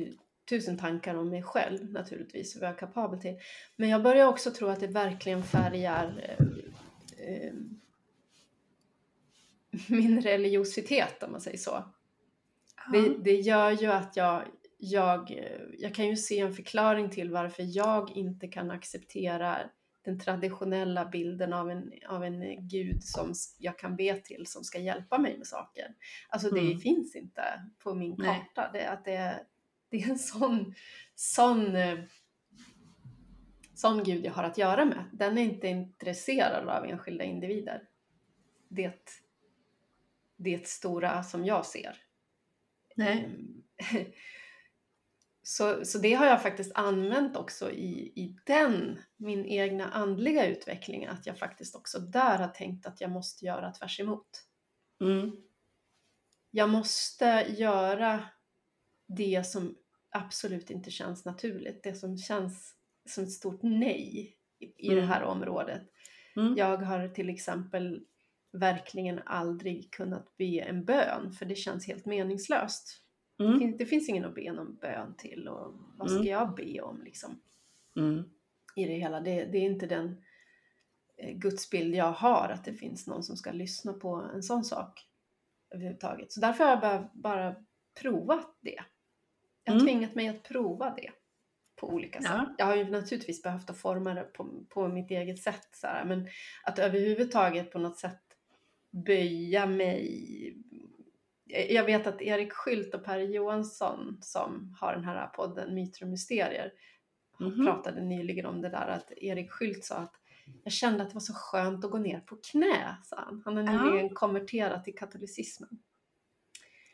tusen tankar om mig själv naturligtvis, vad jag är kapabel till. Men jag börjar också tro att det verkligen färgar eh, eh, min religiositet om man säger så. Det, det gör ju att jag, jag, jag kan ju se en förklaring till varför jag inte kan acceptera den traditionella bilden av en, av en gud som jag kan be till som ska hjälpa mig med saker. Alltså det Mm. finns inte på min karta. Det, att det, det är en sån, sån, sån gud jag har att göra med. Den är inte intresserad av enskilda individer. Det, det stora som jag ser. Nej. Ehm, Så, så det har jag faktiskt använt också i, i den, min egna andliga utveckling, att jag faktiskt också där har tänkt att jag måste göra tvärs emot. Mm. Jag måste göra det som absolut inte känns naturligt, det som känns som ett stort nej i, i det Mm. här området. Mm. Jag har till exempel verkligen aldrig kunnat be en bön, för det känns helt meningslöst. Det, Mm. finns, det finns ingen att be någon bön till och vad ska Mm. jag be om liksom Mm. i det hela. Det, det är inte den eh, gudsbild jag har att det finns någon som ska lyssna på en sån sak överhuvudtaget. Så därför har jag bara, bara provat det. Jag har Mm. tvingat mig att prova det på olika sätt. Ja. Jag har ju naturligtvis behövt att forma det på, på mitt eget sätt. Så här, men att överhuvudtaget på något sätt böja mig. Jag vet att Erik Skylt och Per Johansson som har den här podden Myter och Mysterier Mhm. pratade nyligen om det där att Erik Skylt sa att jag kände att det var så skönt att gå ner på knä, sa han. Han har Ja. nyligen konverterat till katolicismen.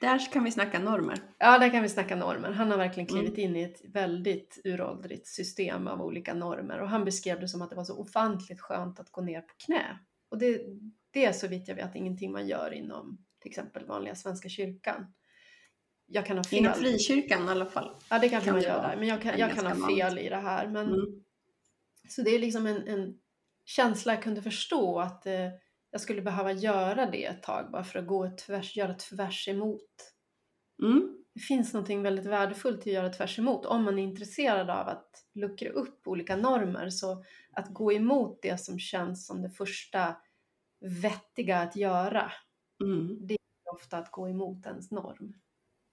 Där kan vi snacka normer. Ja, där kan vi snacka normer. Han har verkligen Mm. klivit in i ett väldigt uråldrigt system av olika normer och han beskrev det som att det var så ofantligt skönt att gå ner på knä. Och det, det är så vitt jag vet ingenting man gör inom till exempel vanliga Svenska kyrkan. Jag kan ha fel. Inom frikyrkan i alla fall. Ja, det kanske kan man gör där, men jag kan, jag kan ha fel i det här. Men, Mm. Så det är liksom en, en känsla jag kunde förstå att eh, jag skulle behöva göra det ett tag bara för att gå tvärs, göra tvärs emot. Mm. Det finns någonting väldigt värdefullt i att göra tvärs emot om man är intresserad av att luckra upp olika normer. Så att gå emot det som känns som det första vettiga att göra, Mm. är ofta att gå emot ens norm.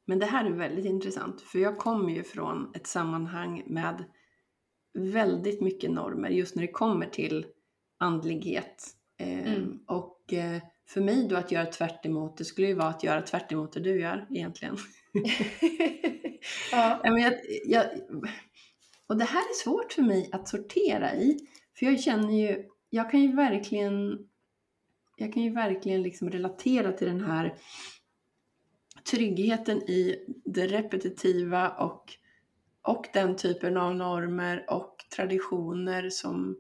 Men det här är väldigt intressant för jag kommer ju från ett sammanhang med väldigt mycket normer just när det kommer till andlighet. Eh, Mm. Och eh, för mig då att göra tvärt emot, det skulle ju vara att göra tvärt emot det du gör egentligen. ja. Men jag, jag, och det här är svårt för mig att sortera i. För jag känner ju, jag kan ju verkligen, jag kan ju verkligen liksom relatera till den här tryggheten i det repetitiva och, och den typen av normer och traditioner som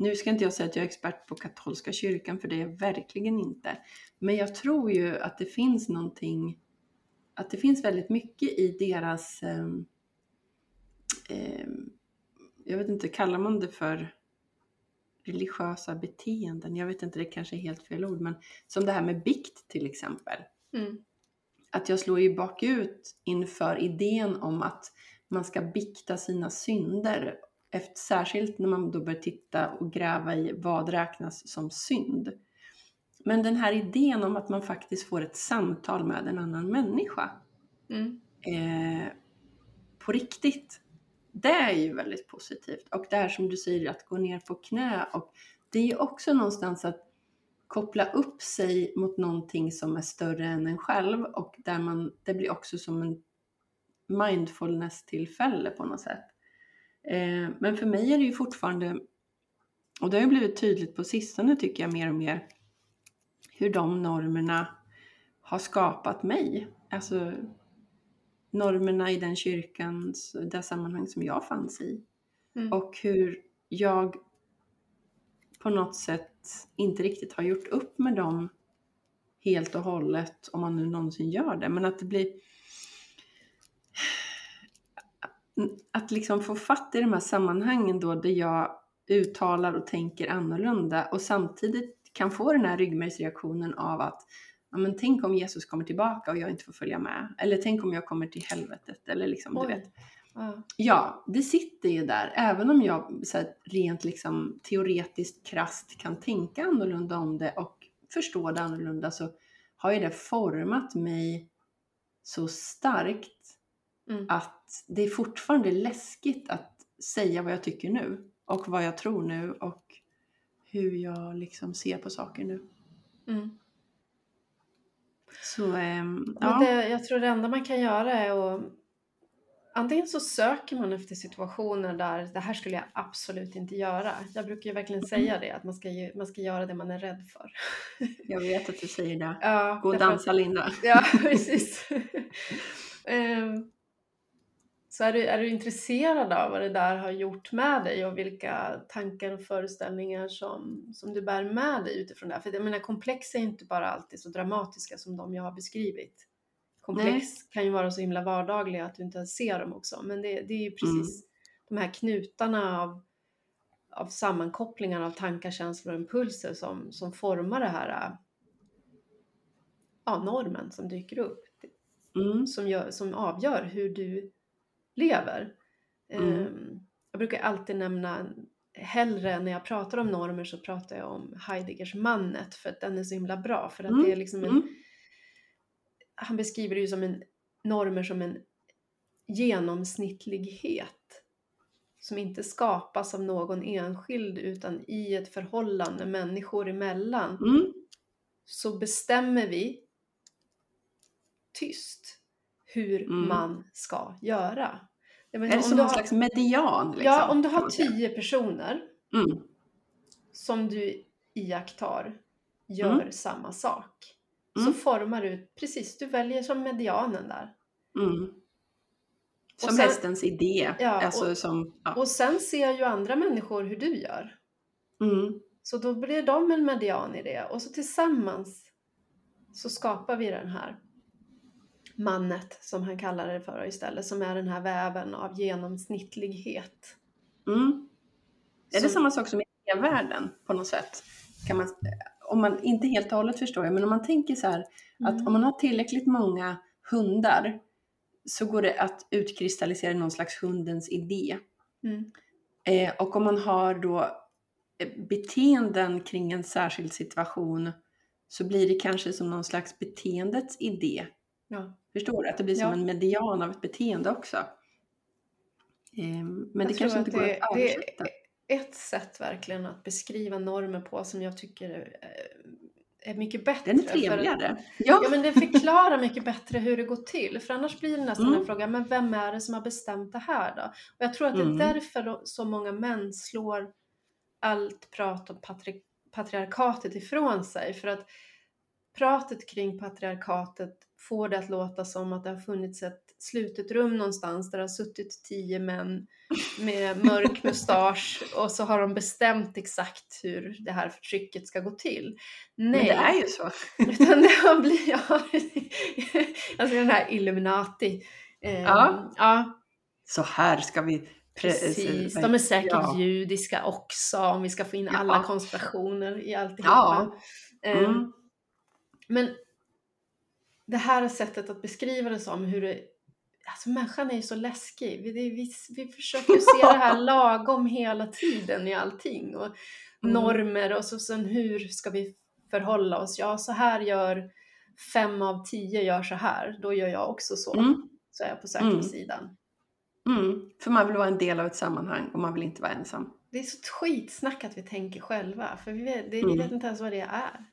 nu ska inte jag säga att jag är expert på katolska kyrkan, för det är jag verkligen inte. Men jag tror ju att det finns någonting, att det finns väldigt mycket i deras, ehm, jag vet inte, kallar man det för religiösa beteenden? Jag vet inte, det kanske är helt fel ord, men som det här med bikt till exempel. Mm. Att jag slår ju bakut inför idén om att man ska bikta sina synder. Efter, särskilt när man då börjar titta och gräva i vad räknas som synd. Men den här idén om att man faktiskt får ett samtal med en annan människa Mm. eh, på riktigt. Det är ju väldigt positivt. Och det här som du säger, att gå ner på knä. Och det är ju också någonstans att koppla upp sig mot någonting som är större än en själv. Och där man, det blir också som en mindfulness-tillfälle på något sätt. Eh, men för mig är det ju fortfarande, och det har ju blivit tydligt på sistone tycker jag mer och mer, hur de normerna har skapat mig. Alltså normerna i den kyrkans, det sammanhang som jag fanns i. Mm. Och hur jag på något sätt inte riktigt har gjort upp med dem helt och hållet, om man nu någonsin gör det, men att det blir att liksom få fatt i de här sammanhangen då där jag uttalar och tänker annorlunda och samtidigt kan få den här ryggmärgsreaktionen av att ja, men tänk om Jesus kommer tillbaka och jag inte får följa med. Eller tänk om jag kommer till helvetet. Eller liksom, du vet. Ja. Ja, det sitter ju där. Även om jag så här, rent liksom, teoretiskt krasst kan tänka annorlunda om det och förstå det annorlunda så har ju det format mig så starkt Mm. att det är fortfarande läskigt att säga vad jag tycker nu och vad jag tror nu och hur jag liksom ser på saker nu. Mm. Så Men ja. det, jag tror det enda man kan göra är att Antingen så söker man efter situationer där det här skulle jag absolut inte göra. Jag brukar ju verkligen säga det, att man ska, ju, man ska göra det man är rädd för. Jag vet att du säger det. Ja, Gå och dansa Linda. Ja, precis. Ehm, så är du, är du intresserad av vad det där har gjort med dig och vilka tankar och föreställningar som, som du bär med dig utifrån det här? För jag menar, komplex är inte bara alltid så dramatiska som de jag har beskrivit. Komplex kan ju vara så himla vardagliga att du inte ens ser dem också. Men det, det är ju precis de här knutarna av, av sammankopplingar av tankar, känslor och impulser som, som formar det här ja, normen som dyker upp Mm. som, gör, som avgör hur du lever. Mm. Ehm, jag brukar alltid nämna, hellre när jag pratar om normer så pratar jag om Heideggers mannet för att den är så himla bra. För att Mm, det är liksom en, mm. Han beskriver det ju som en, normer som en genomsnittlighet som inte skapas av någon enskild utan i ett förhållande människor emellan Mm. så bestämmer vi tyst hur Mm. man ska göra. Jag Är menar, det om som någon har- slags median? Liksom, Ja, om du har tio personer Mm. som du iakttar gör Mm. samma sak Mm. så formar du, precis, du väljer som medianen där. Mm. Som sen- hästens idé. Ja, alltså och- som, ja. Och sen ser ju andra människor hur du gör. Mm. Så då blir de en median i det och så tillsammans så skapar vi den här mannet som han kallar det för istället som är den här väven av genomsnittlighet. Mm. Är det samma sak som i världen på något sätt? Kan man, om man inte helt och hållet förstår jag, men om man tänker så här att Mm. om man har tillräckligt många hundar så går det att utkristallisera någon slags hundens idé. Mm. Eh, och om man har då eh, beteenden kring en särskild situation så blir det kanske som någon slags beteendets idé. Ja. Förstår du? Att det blir som Ja. en median av ett beteende också. Eh, men det kanske inte går det- att det- översätta. Ett sätt verkligen att beskriva normer på som jag tycker eh, är mycket bättre. Den är för att- trevligare. Ja, men det förklarar mycket bättre hur det går till. För annars blir det nästan Mm. en fråga, men vem är det som har bestämt det här då? Och jag tror att det är Mm. därför så många män slår allt prat om patri- patriarkatet ifrån sig. För att pratet kring patriarkatet får det att låta som att det har funnits ett slutet rum någonstans där det har suttit tio män med mörk mustasch och så har de bestämt exakt hur det här förtrycket ska gå till. Nej. Men det är ju så. Utan det har blivit, ja, alltså den här Illuminati. Eh, Ja. ja, Så här ska vi... pre- precis. eh, De är säkert ja. judiska också om vi ska få in Ja. alla konspirationer i alltihopa. Ja. Eh, Mm. Men det här sättet att beskriva det som hur det Alltså människan är ju så läskig. Vi, det, vi, vi försöker se det här lagom hela tiden i allting. Och Mm. normer och så sen hur ska vi förhålla oss? Ja, så här gör fem av tio gör så här. Då gör jag också så. Mm. Så är jag på säkra Mm. sidan. Mm. För man vill vara en del av ett sammanhang och man vill inte vara ensam. Det är så skitsnack att vi tänker själva. För vi vet, det, vi Mm. vet inte ens vad det är.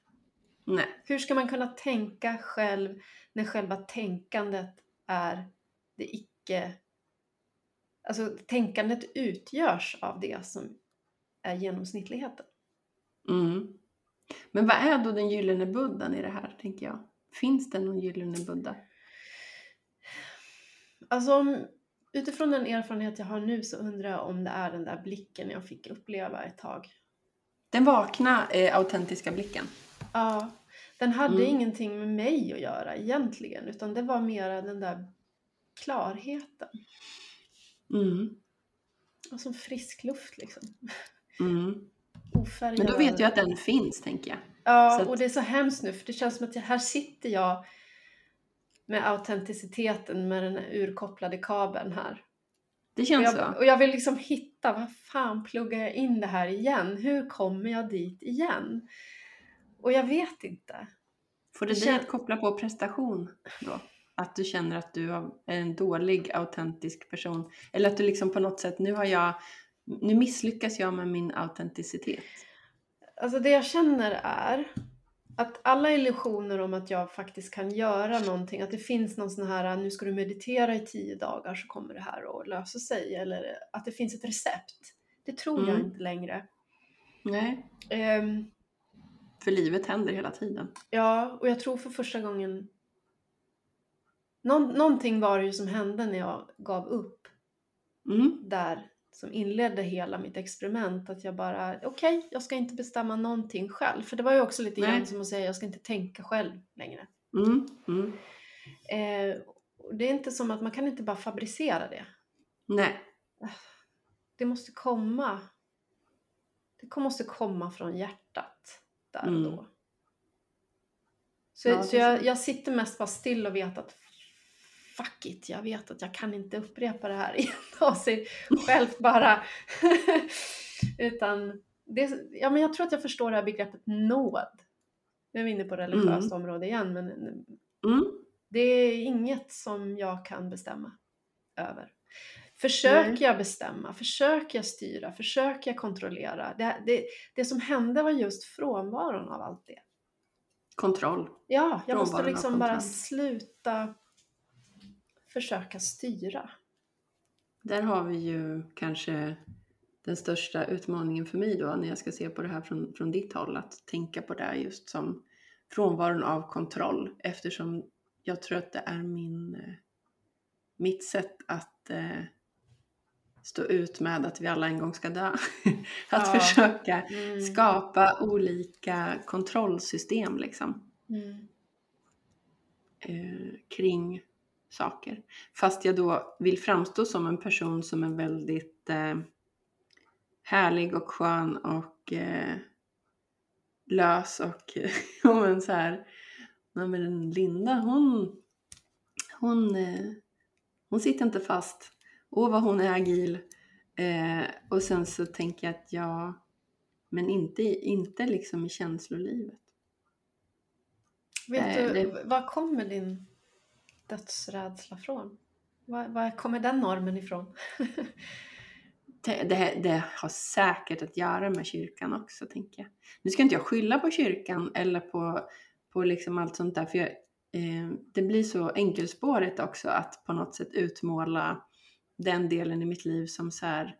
Nej. Hur ska man kunna tänka själv när själva tänkandet är det icke... Alltså tänkandet utgörs av det som är genomsnittligheten. Mm. Men vad är då den gyllene buddhan i det här, tänker jag? Finns det någon gyllene buddha? Alltså om, utifrån den erfarenhet jag har nu så undrar jag om det är den där blicken jag fick uppleva ett tag. Den vakna, eh, autentiska blicken. Ja, Den hade Mm. ingenting med mig att göra egentligen, utan det var mera den där klarheten. Mm. Och som frisk luft liksom. Mm. Ofärgad. Men då vet jag att den finns, tänker jag. Ja, att- och det är så hemskt nu, för det känns som att jag, här sitter jag med autenticiteten med den urkopplade kabeln här. Det Och känns jag, så. och jag vill liksom hitta, vad fan pluggar jag in det här igen? Hur kommer jag dit igen? Och jag vet inte. Får det det dig att koppla på prestation då? Att du känner att du är en dålig autentisk person? Eller att du liksom på något sätt, nu har jag, nu misslyckas jag med min autenticitet. Alltså det jag känner är att alla illusioner om att jag faktiskt kan göra någonting, att det finns någon sån här, nu ska du meditera i tio dagar så kommer det här att lösa sig, eller att det finns ett recept. Det tror jag Mm. inte längre. Nej, Ehm, för livet händer hela tiden. ja, och jag tror för första gången Någon, någonting var det ju som hände när jag gav upp Mm. där som inledde hela mitt experiment. Att jag bara, okej, jag ska inte bestämma någonting själv. För det var ju också lite grann som att säga, jag ska inte tänka själv längre. Mm. Mm. Eh, det är inte som att man kan inte bara fabricera det. Nej, Det måste komma. Det måste komma från hjärtat där och Mm. då. Så, Ja, så jag, jag sitter mest bara still och vet att fuck it, jag vet att jag kan inte upprepa det här igen av sig självt bara. Utan det, ja, men jag tror att jag förstår det här begreppet nåd. Nu är vi inne på religiöst område igen, men mm. det är inget som jag kan bestämma över. Försöker Nej. jag bestämma, försöker jag styra, försöker jag kontrollera. Det, det, det som hände var just frånvaron av allt det. kontroll. Ja, jag måste liksom bara sluta försöka styra. Där har vi ju kanske den största utmaningen för mig då när jag ska se på det här från, från ditt håll. Att tänka på det just som frånvaron av kontroll eftersom jag tror att det är min, eh, mitt sätt att eh, stå ut med att vi alla en gång ska dö. att Ja. försöka Mm. skapa olika kontrollsystem liksom Mm. eh, kring saker. Fast jag då vill framstå som en person som är väldigt eh, härlig och skön och eh, lös och men så här. Men Linda hon, hon, eh, hon sitter inte fast. Åh vad hon är agil. Eh, och sen så tänker jag att ja, men inte, inte liksom i känslolivet. Vet Nej, du, det- var kommer din dödsrädsla från? Var, var kommer den normen ifrån? Det, det, det har säkert att göra med kyrkan också, tänker jag. Nu ska inte jag skylla på kyrkan eller på, på liksom allt sånt där, för jag, eh, det blir så enkelspårigt också att på något sätt utmåla den delen i mitt liv som så här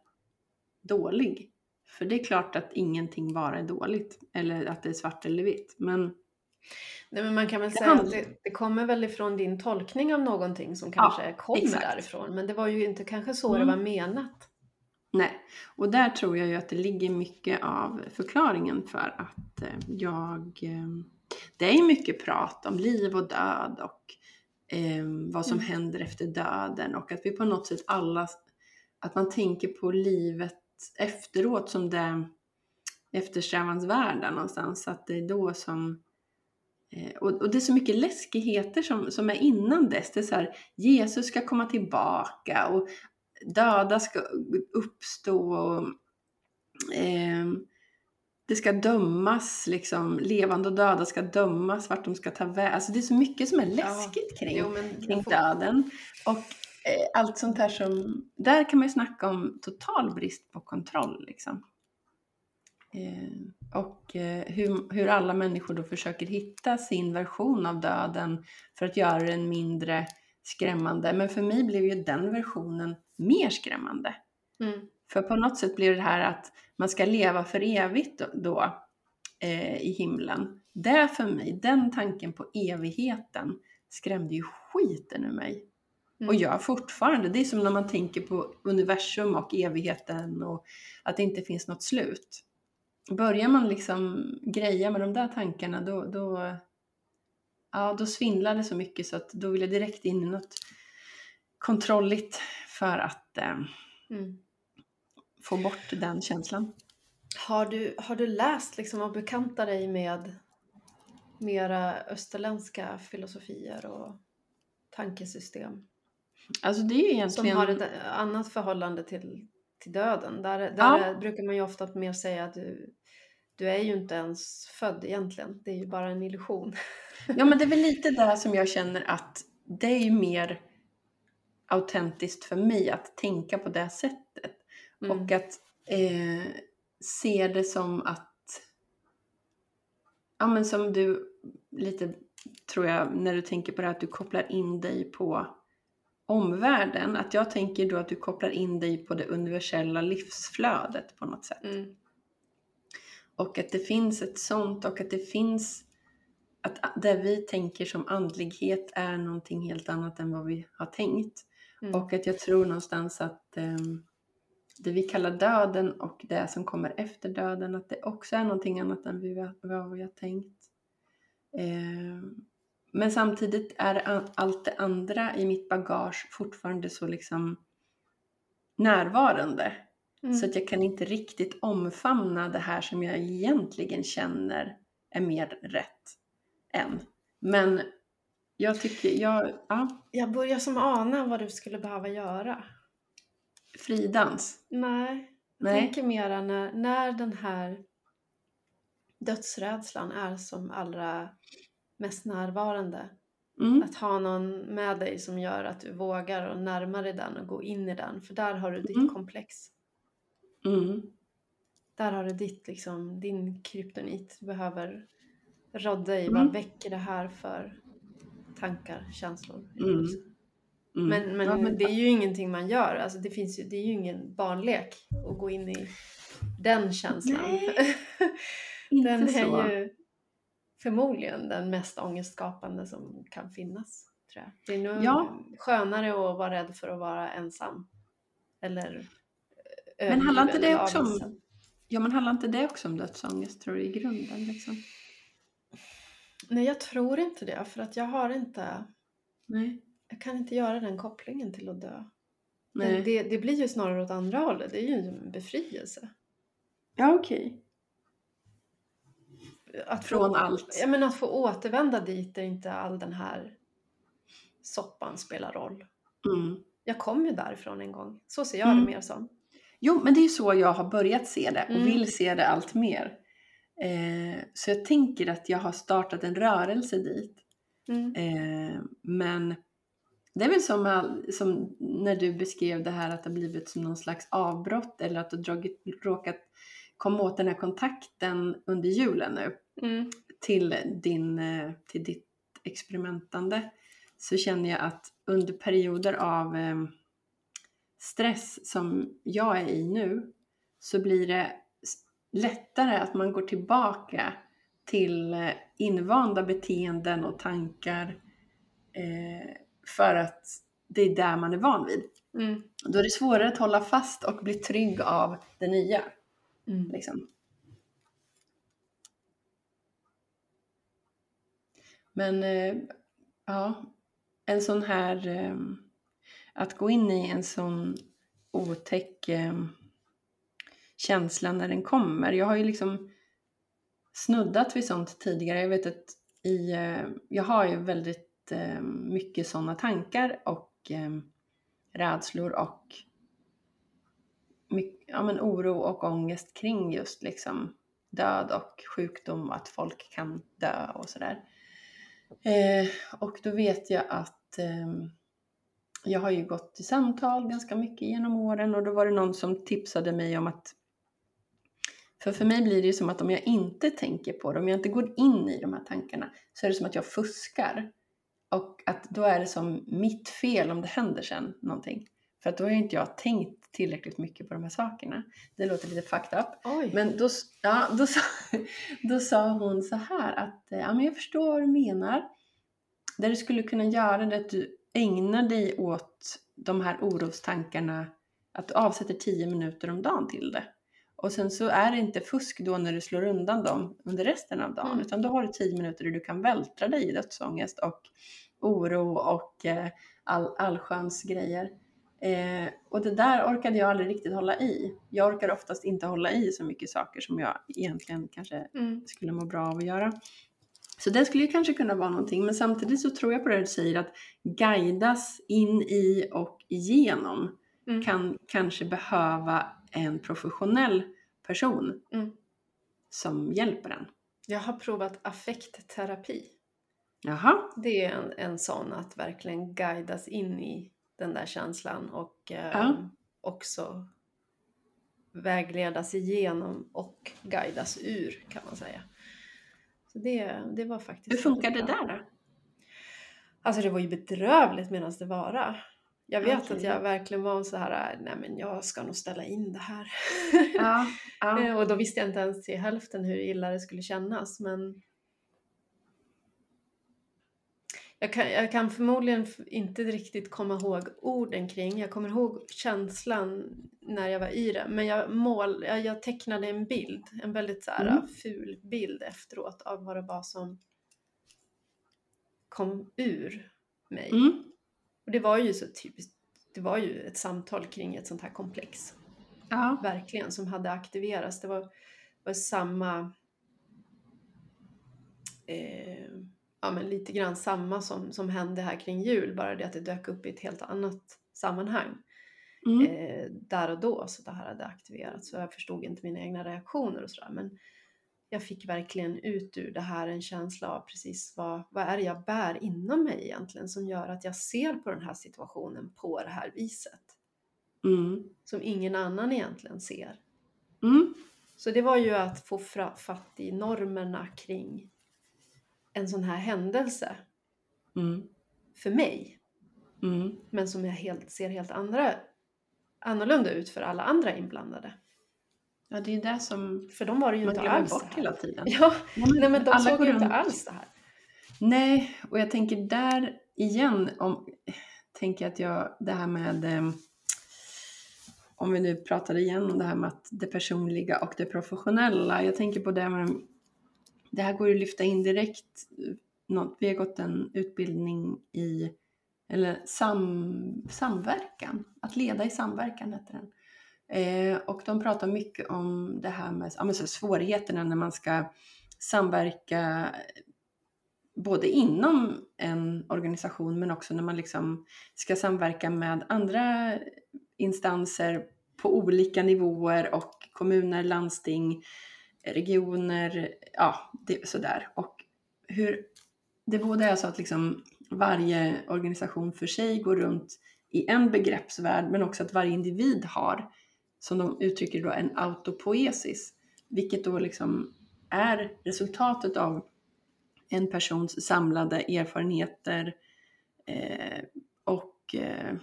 dålig. För det är klart att ingenting bara är dåligt, eller att det är svart eller vitt. Men Nej, men man kan väl säga att det, det kommer väl ifrån din tolkning av någonting som kanske kommer exakt. därifrån. Men det var ju inte kanske så Mm. det var menat. Nej, och där tror jag ju att det ligger mycket av förklaringen för att eh, jag... Eh, det är mycket prat om liv och död och eh, vad som Mm. händer efter döden och att vi på något sätt alla... Att man tänker på livet efteråt som det eftersträvansvärda någonstans. Att det är då som... Eh, och, och det är så mycket läskigheter som, som är innan dess. Det är så här, Jesus ska komma tillbaka och döda ska uppstå och ehm, det ska dömas, liksom, levande och döda ska dömas, vart de ska ta vägen. Alltså det är så mycket som är läskigt kring, Jo, kring får- döden. Och eh, allt sånt här som, där kan man ju snacka om total brist på kontroll. Liksom. Eh, och eh, hur, hur alla människor då försöker hitta sin version av döden för att göra den mindre skrämmande. Men för mig blev ju den versionen mer skrämmande. Mm. För på något sätt blir det här att man ska leva för evigt då, eh, i himlen. Det för mig, den tanken på evigheten skrämde ju skiten ur mig. Mm. Och gör fortfarande. Det är som när man tänker på universum och evigheten och att det inte finns något slut. Börjar man liksom greja med de där tankarna då, då, ja, då svindlade det så mycket så att då ville jag direkt in i något kontrolligt för att eh, Mm. Få bort den känslan. Har, du, har du läst liksom och bekantat dig med mera österländska filosofier och tankesystem? Alltså det är egentligen... Som har ett annat förhållande till, till döden. Där, där Ja. brukar man ju ofta mer säga att du, du är ju inte ens född egentligen. Det är ju bara en illusion. Ja men det är väl lite där som jag känner att det är ju mer autentiskt för mig att tänka på det sättet. Mm. Och att eh, se det som att, ja men som du lite tror jag när du tänker på det här, att du kopplar in dig på omvärlden. Att jag tänker då att du kopplar in dig på det universella livsflödet på något sätt. Mm. Och att det finns ett sånt och att det finns att det vi tänker som andlighet är någonting helt annat än vad vi har tänkt. Mm. Och att jag tror någonstans att ehm, det vi kallar döden och det som kommer efter döden, att det också är någonting annat än vi, vad vi har tänkt. Ehm, men samtidigt är allt det andra i mitt bagage fortfarande så liksom närvarande. Mm. Så att jag kan inte riktigt omfamna det här som jag egentligen känner är mer rätt än. Men jag tycker, jag, ja, Jag börjar som ana vad du skulle behöva göra. Fridans. Nej, jag Nej. tänker mera när, när den här dödsrädslan är som allra mest närvarande. Mm, Att ha någon med dig som gör att du vågar och närma dig den och gå in i den. För där har du ditt Mm. komplex. mm, Där har du ditt, liksom, din kryptonit. Du behöver rodda i Mm. vad väcker det här för tankar, känslor, Mm. Mm. Men, men, Ja, men- det är ju ingenting man gör. Alltså det, finns ju, det är ju ingen barnlek att gå in i den känslan. Nej, inte den så. är ju förmodligen den mest ångestskapande som kan finnas. Tror jag. Det är nog Ja. skönare att vara rädd för att vara ensam. Eller eh, Men handlar inte det också om-. Ja, men handlar inte det också om dödsångest tror du i grunden? Liksom? Nej, jag tror inte det. För att jag har inte... Nej. Jag kan inte göra den kopplingen till att dö. Det, Nej. det, det blir ju snarare åt andra hållet. Det är ju en befrielse. Ja, okej. Att få- Från allt. Ja, men att få återvända dit där inte all den här soppan spelar roll. Mm. Jag kom ju därifrån en gång. Så ser jag Mm. det mer som. Jo, men det är ju så jag har börjat se det och Mm. vill se det allt mer. Eh, så jag tänker att jag har startat en rörelse dit. Mm. Eh, men det är väl som, all, som när du beskrev det här att det har blivit som någon slags avbrott eller att du dragit, råkat komma åt den här kontakten under julen nu Mm. till, din, eh, till ditt experimentande så känner jag att under perioder av eh, stress som jag är i nu så blir det lättare att man går tillbaka till eh, invanda beteenden och tankar eh, för att det är där man är van vid. Mm. Då är det svårare att hålla fast och bli trygg av det nya. Mm. Liksom. Men eh, ja, en sån här... Eh, att gå in i en sån otäck eh, känsla när den kommer. Jag har ju liksom snuddat vid sånt tidigare. Jag vet att i, jag har ju väldigt Eh, mycket sådana tankar och eh, rädslor och mycket, ja, men oro och ångest kring just liksom död och sjukdom och att folk kan dö och sådär. Eh, och då vet jag att eh, jag har ju gått i samtal ganska mycket genom åren och då var det någon som tipsade mig om att för för mig blir det ju som att om jag inte tänker på det, om jag inte går in i de här tankarna så är det som att jag fuskar. Och att då är det som mitt fel om det händer sen någonting. För att då har ju inte jag tänkt tillräckligt mycket på de här sakerna. Det låter lite fucked up. Oj. Men då, ja, då, sa, då sa hon så här att eh, ja, men jag förstår vad du menar. Det du skulle kunna göra är att du ägnar dig åt de här orostankarna, att du avsätter 10 minuter om dagen till det. Och sen så är det inte fusk då när du slår undan dem under resten av dagen, Mm. utan då har du tio minuter där du kan vältra dig i dödsångest och oro och eh, all, allsköns grejer. Eh, och det där orkade jag aldrig riktigt hålla i. Jag orkar oftast inte hålla i så mycket saker som jag egentligen kanske Mm. skulle må bra av att göra. Så det skulle ju kanske kunna vara någonting, men samtidigt så tror jag på det du säger att guidas in i och igenom Mm. kan kanske behöva en professionell person Mm. som hjälper en. Jag har provat affektterapi. Jaha, Det är en, en sån att verkligen guidas in i den där känslan och eh, Ja. också vägledas igenom och guidas ur kan man säga. Så det, det var faktiskt hur funkar det där då? Alltså det var ju bedrövligt medan det vara. Jag vet Okej. att jag verkligen var så här, nej men jag ska nog ställa in det här. Ja, ja. Eh, och då visste jag inte ens till hälften hur illa det skulle kännas men jag kan, jag kan förmodligen inte riktigt komma ihåg orden kring, jag kommer ihåg känslan när jag var i det, men jag, mål, jag, jag tecknade en bild, en väldigt så här, Mm. ful bild efteråt av vad det var som kom ur mig. Mm. Och det var ju så typiskt, det var ju ett samtal kring ett sånt här komplex ja. verkligen som hade aktiverats. Det var, var samma, eh, ja men lite grann samma som, som hände här kring jul, bara det att det dök upp i ett helt annat sammanhang Mm. eh, där och då så det här hade aktiverats. Så jag förstod inte mina egna reaktioner och sådär. Men jag fick verkligen ut ur det här en känsla av precis vad, vad är det jag bär inom mig egentligen som gör att jag ser på den här situationen på det här viset. Mm. Som ingen annan egentligen ser. Mm. Så det var ju att få fatt i normerna kring en sån här händelse Mm. för mig. Mm. Men som jag helt, ser helt andra, annorlunda ut för alla andra inblandade. Ja, det är det som För de var det ju man inte alls bort hela tiden. Ja, nej men de alla såg ju inte alls det här. Nej, och jag tänker där igen, om, tänker att jag, det här med, eh, om vi nu pratar igen om det här med att det personliga och det professionella. Jag tänker på det med, det här går ju att lyfta in direkt. Något, vi har gått en utbildning i, eller sam, samverkan, att leda i samverkan heter den. Eh, och de pratar mycket om det här med ja, svårigheterna när man ska samverka både inom en organisation men också när man liksom ska samverka med andra instanser på olika nivåer och kommuner, landsting, regioner, ja, det, sådär. Och hur det både är så att liksom varje organisation för sig går runt i en begreppsvärld men också att varje individ har, som de uttrycker då, en autopoesis. Vilket då liksom är resultatet av en persons samlade erfarenheter eh, och eh,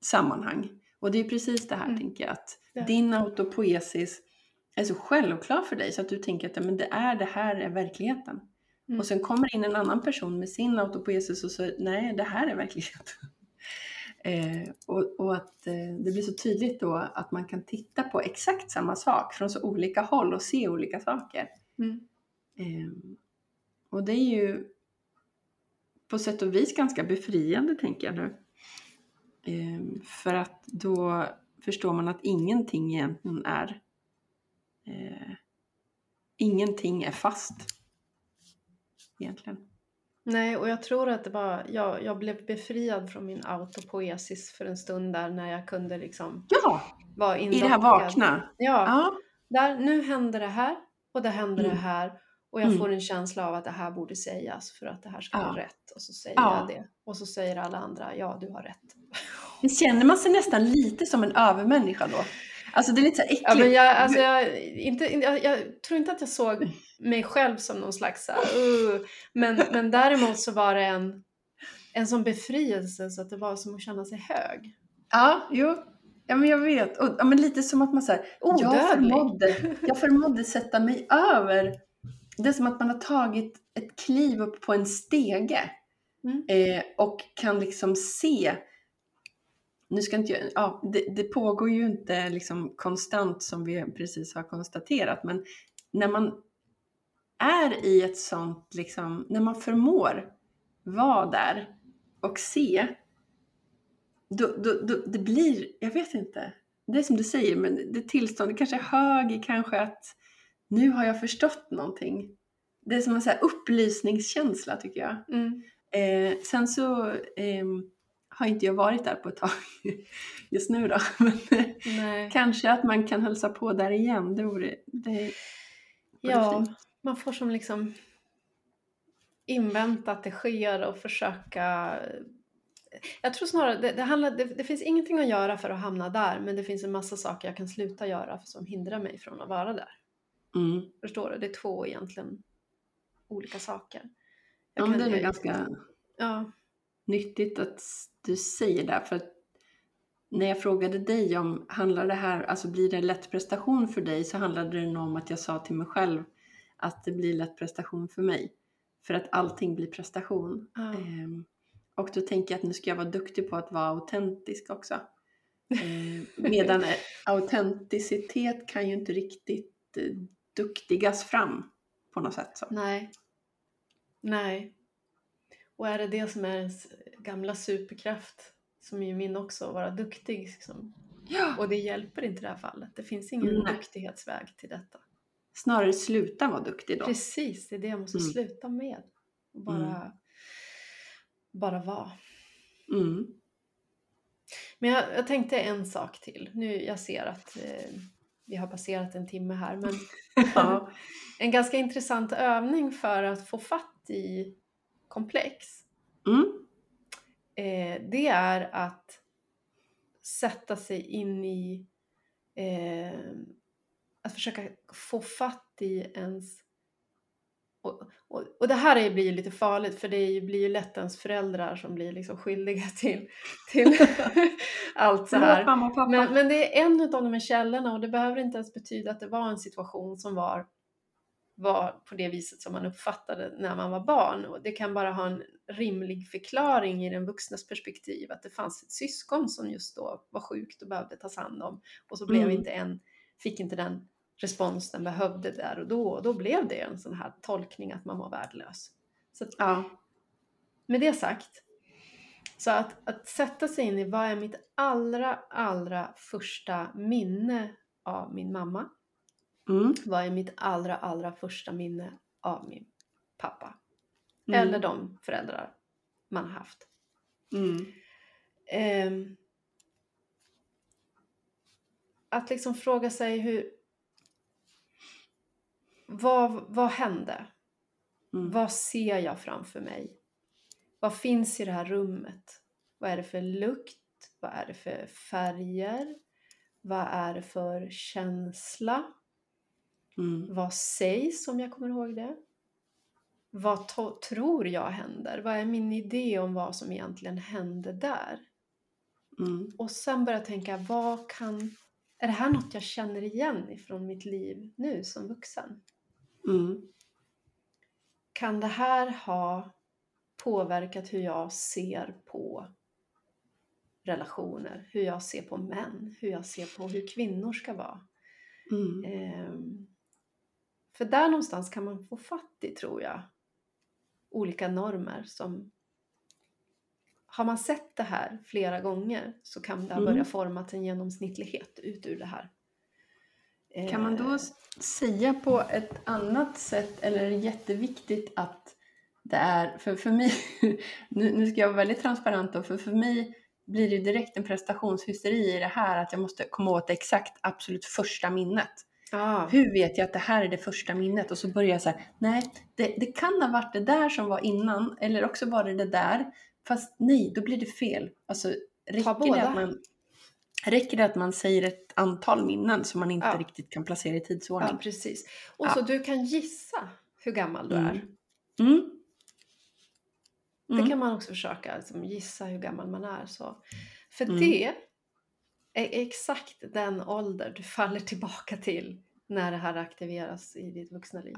sammanhang. Och det är precis det här, Mm. tänker jag, att Ja. din autopoesis är så självklar för dig så att du tänker att men det, är, det här är verkligheten. Mm. Och sen kommer in en annan person med sin autopoesis och säger nej, det här är verkligheten. Eh, och, och att eh, det blir så tydligt då att man kan titta på exakt samma sak från så olika håll och se olika saker. Mm. Ehm, och det är ju på sätt och vis ganska befriande tänker jag nu. Ehm, för att då förstår man att ingenting egentligen är eh, ingenting är fast. Egentligen. Nej, och jag tror att det var, jag, jag blev befriad från min autopoesis för en stund där när jag kunde liksom Ja, vara i det här vakna. Ja, Ja, där, nu händer det här och det händer Mm. det här och jag Mm. får en känsla av att det här borde sägas för att det här ska Ja. vara rätt och så säger Ja. jag det och så säger alla andra ja du har rätt. men känner man sig nästan lite som en övermänniska då? Alltså det är lite så äckligt. Ja, men jag, alltså jag, inte, jag, jag tror inte att jag såg mig själv som någon slags så här, uh, men, men däremot så var det en, en sån befrielse så att det var som att känna sig hög. Ja, jo. Ja, men jag vet. Och, ja, men lite som att man säger, jag Odödlig. förmådde, jag förmådde sätta mig över. Det är som att man har tagit ett kliv upp på en stege Mm. eh, och kan liksom se nu ska inte ja, det, det pågår ju inte liksom konstant som vi precis har konstaterat, men när man är i ett sånt, liksom, när man förmår vara där och se, då, då, då, det blir, jag vet inte, det är som du säger, men det tillståndet kanske är hög kanske att nu har jag förstått någonting. Det är som en så upplysningskänsla tycker jag. Mm. Eh, sen så eh, har inte jag varit där på ett tag just nu då. Men kanske att man kan hälsa på där igen. Det vore, det vore Ja, fint. man får som liksom invänta att det sker och försöka jag tror snarare, det, det, handlar, det, det finns ingenting att göra för att hamna där men det finns en massa saker jag kan sluta göra som hindrar mig från att vara där. Mm. Förstår du? Det är två egentligen olika saker. Ja, Jag men kan- det är ganska Ja, nyttigt att du säger det. För när jag frågade dig om, handlar det här, alltså blir det lätt prestation för dig? Så handlade det nog om att jag sa till mig själv att det blir lätt prestation för mig. För att allting blir prestation. ja. Ehm, och då tänker jag att nu ska jag vara duktig på att vara autentisk också. Ehm, medan eh, autenticitet kan ju inte riktigt eh, duktigas fram på något sätt. Så. Nej. Nej. Och är det det som är ens gamla superkraft, som är ju min också, att vara duktig. Liksom. Ja. Och det hjälper inte i det här fallet. Det finns ingen Nej. duktighetsväg till detta. Snarare sluta vara duktig då. Precis, det är det jag måste Mm. sluta med. Bara, bara vara. Mm. Men jag, jag tänkte en sak till. Nu, jag ser att eh, vi har passerat en timme här, men Ja. en ganska intressant övning för att få fatt i komplex, Mm. Eh, det är att sätta sig in i, eh, att försöka få fatt i ens och, och, och det här är, blir ju lite farligt för det blir ju lätt ens föräldrar som blir liksom skyldiga till, till allt så här. Men, men det är en av de här källorna och det behöver inte ens betyda att det var en situation som var, var på det viset som man uppfattade när man var barn. Och det kan bara ha en rimlig förklaring i den vuxnas perspektiv. Att det fanns ett syskon som just då var sjukt och behövde tas hand om. Och så blev Mm. inte en, fick inte den respons den behövde där och då. Och då blev det en sån här tolkning att man var värdelös. Så att Ja. med det sagt, så att, att sätta sig in i vad är mitt allra, allra första minne av min mamma? Mm. Vad är mitt allra, allra första minne av min pappa? Mm. Eller de föräldrar man har haft. Mm. Ehm, att liksom fråga sig hur... Vad, vad hände? Mm. Vad ser jag framför mig? Vad finns i det här rummet? Vad är det för lukt? Vad är det för färger? Vad är det för känsla? Mm. Vad sägs om jag kommer ihåg det? Vad tror jag händer? Vad är min idé om vad som egentligen hände där? Mm. Och sen börja tänka, vad kan... Är det här något jag känner igen ifrån mitt liv nu som vuxen? Mm. Kan det här ha påverkat hur jag ser på relationer, hur jag ser på män, hur jag ser på hur kvinnor ska vara? Mm. Ehm, för där någonstans kan man få fatt i, tror jag, olika normer som... Har man sett det här flera gånger så kan det Mm. börjat forma en genomsnittlighet ut ur det här. Kan man då Eh, säga på ett annat sätt, eller är det jätteviktigt att det är, för, för mig, nu, nu ska jag vara väldigt transparent då, för för mig blir det direkt en prestationshysteri i det här att jag måste komma åt det exakt absolut första minnet. Ja, Hur vet jag att det här är det första minnet? Och så börjar jag så här, nej, det, det kan ha varit det där som var innan, eller också var det det där. Fast nej, då blir det fel. Alltså, räcker det, att man, räcker det att man säger ett antal minnen som man inte Ja. riktigt kan placera i tidsordning? ja precis. Och Ja. så du kan gissa hur gammal du Mm. är. Mm. Det Mm. kan man också försöka liksom, gissa hur gammal man är. Så. För Mm. det exakt den ålder du faller tillbaka till när det här aktiveras i ditt vuxna liv.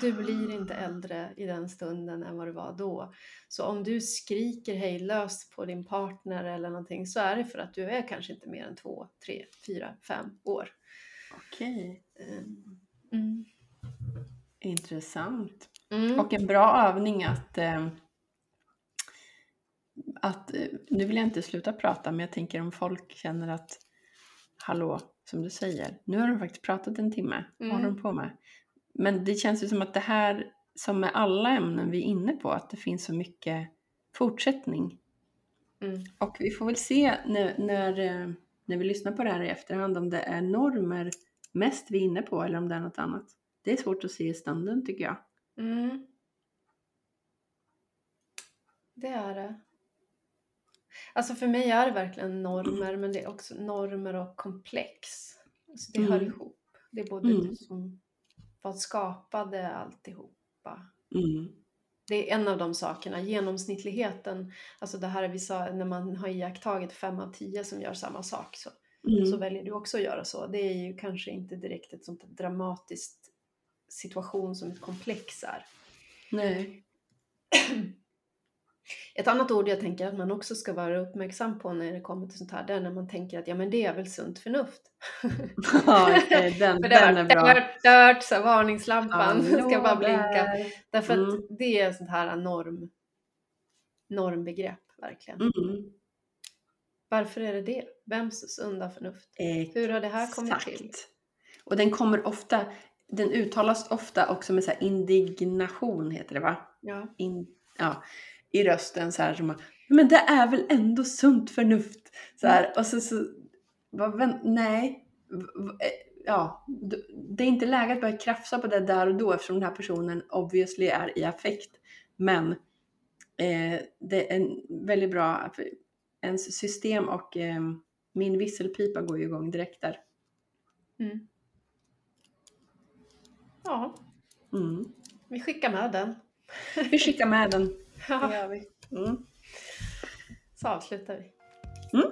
Du blir inte äldre i den stunden än vad du var då. Så om du skriker hejdlöst på din partner eller någonting så är det för att du är kanske inte mer än två, tre, fyra, fem år. Okej, Mm. Mm. intressant. Mm. Och en bra övning att, eh, att, eh, nu vill jag inte sluta prata, men jag tänker om folk känner att, hallå, som du säger, nu har de faktiskt pratat en timme, vad håller Mm. de på med? Men det känns ju som att det här, som med alla ämnen vi är inne på, att det finns så mycket fortsättning. Mm. Och vi får väl se när, när, eh, när vi lyssnar på det här i efterhand om det är normer mest vi är inne på eller om det är något annat. Det är svårt att se i stunden tycker jag. Mm. Det är det. Alltså för mig är det verkligen normer, men det är också normer och komplex. Alltså det hör Mm. ihop. Det är både Mm. du som vad skapade alltihopa. Mm. Det är en av de sakerna, genomsnittligheten. Alltså det här vi sa, när man har iakttagit fem av tio som gör samma sak så, Mm. så väljer du också att göra så. Det är ju kanske inte direkt ett sånt dramatiskt situation som ett komplex är. Nej. Ett annat ord jag tänker att man också ska vara uppmärksam på när det kommer till sånt här, det är när man tänker att ja men det är väl sunt förnuft. Ja, okej, den, För den är bra. dört, dört, så varningslampan Hallå ska bara blinka. där. Därför att Mm. det är sånt här norm, normbegrepp verkligen. Mm. Varför är det det? Vems sunda förnuft? Hur har det här kommit till? Exakt. Och den kommer ofta, den uttalas ofta också med så här indignation heter det va? Ja. In, ja, I rösten så här som men det är väl ändå sunt förnuft. Så här, och så, så vad, nej. Eh, Ja, det är inte läge att börja krafsa på det där och då eftersom den här personen obviously är i affekt. Men eh, det är en väldigt bra, ens system och eh, min visselpipa går ju igång direkt där. Mm. Ja, Mm. vi skickar med den. Vi skickar med den. Det Ja, gör vi. Mm. så avslutar vi. Mm.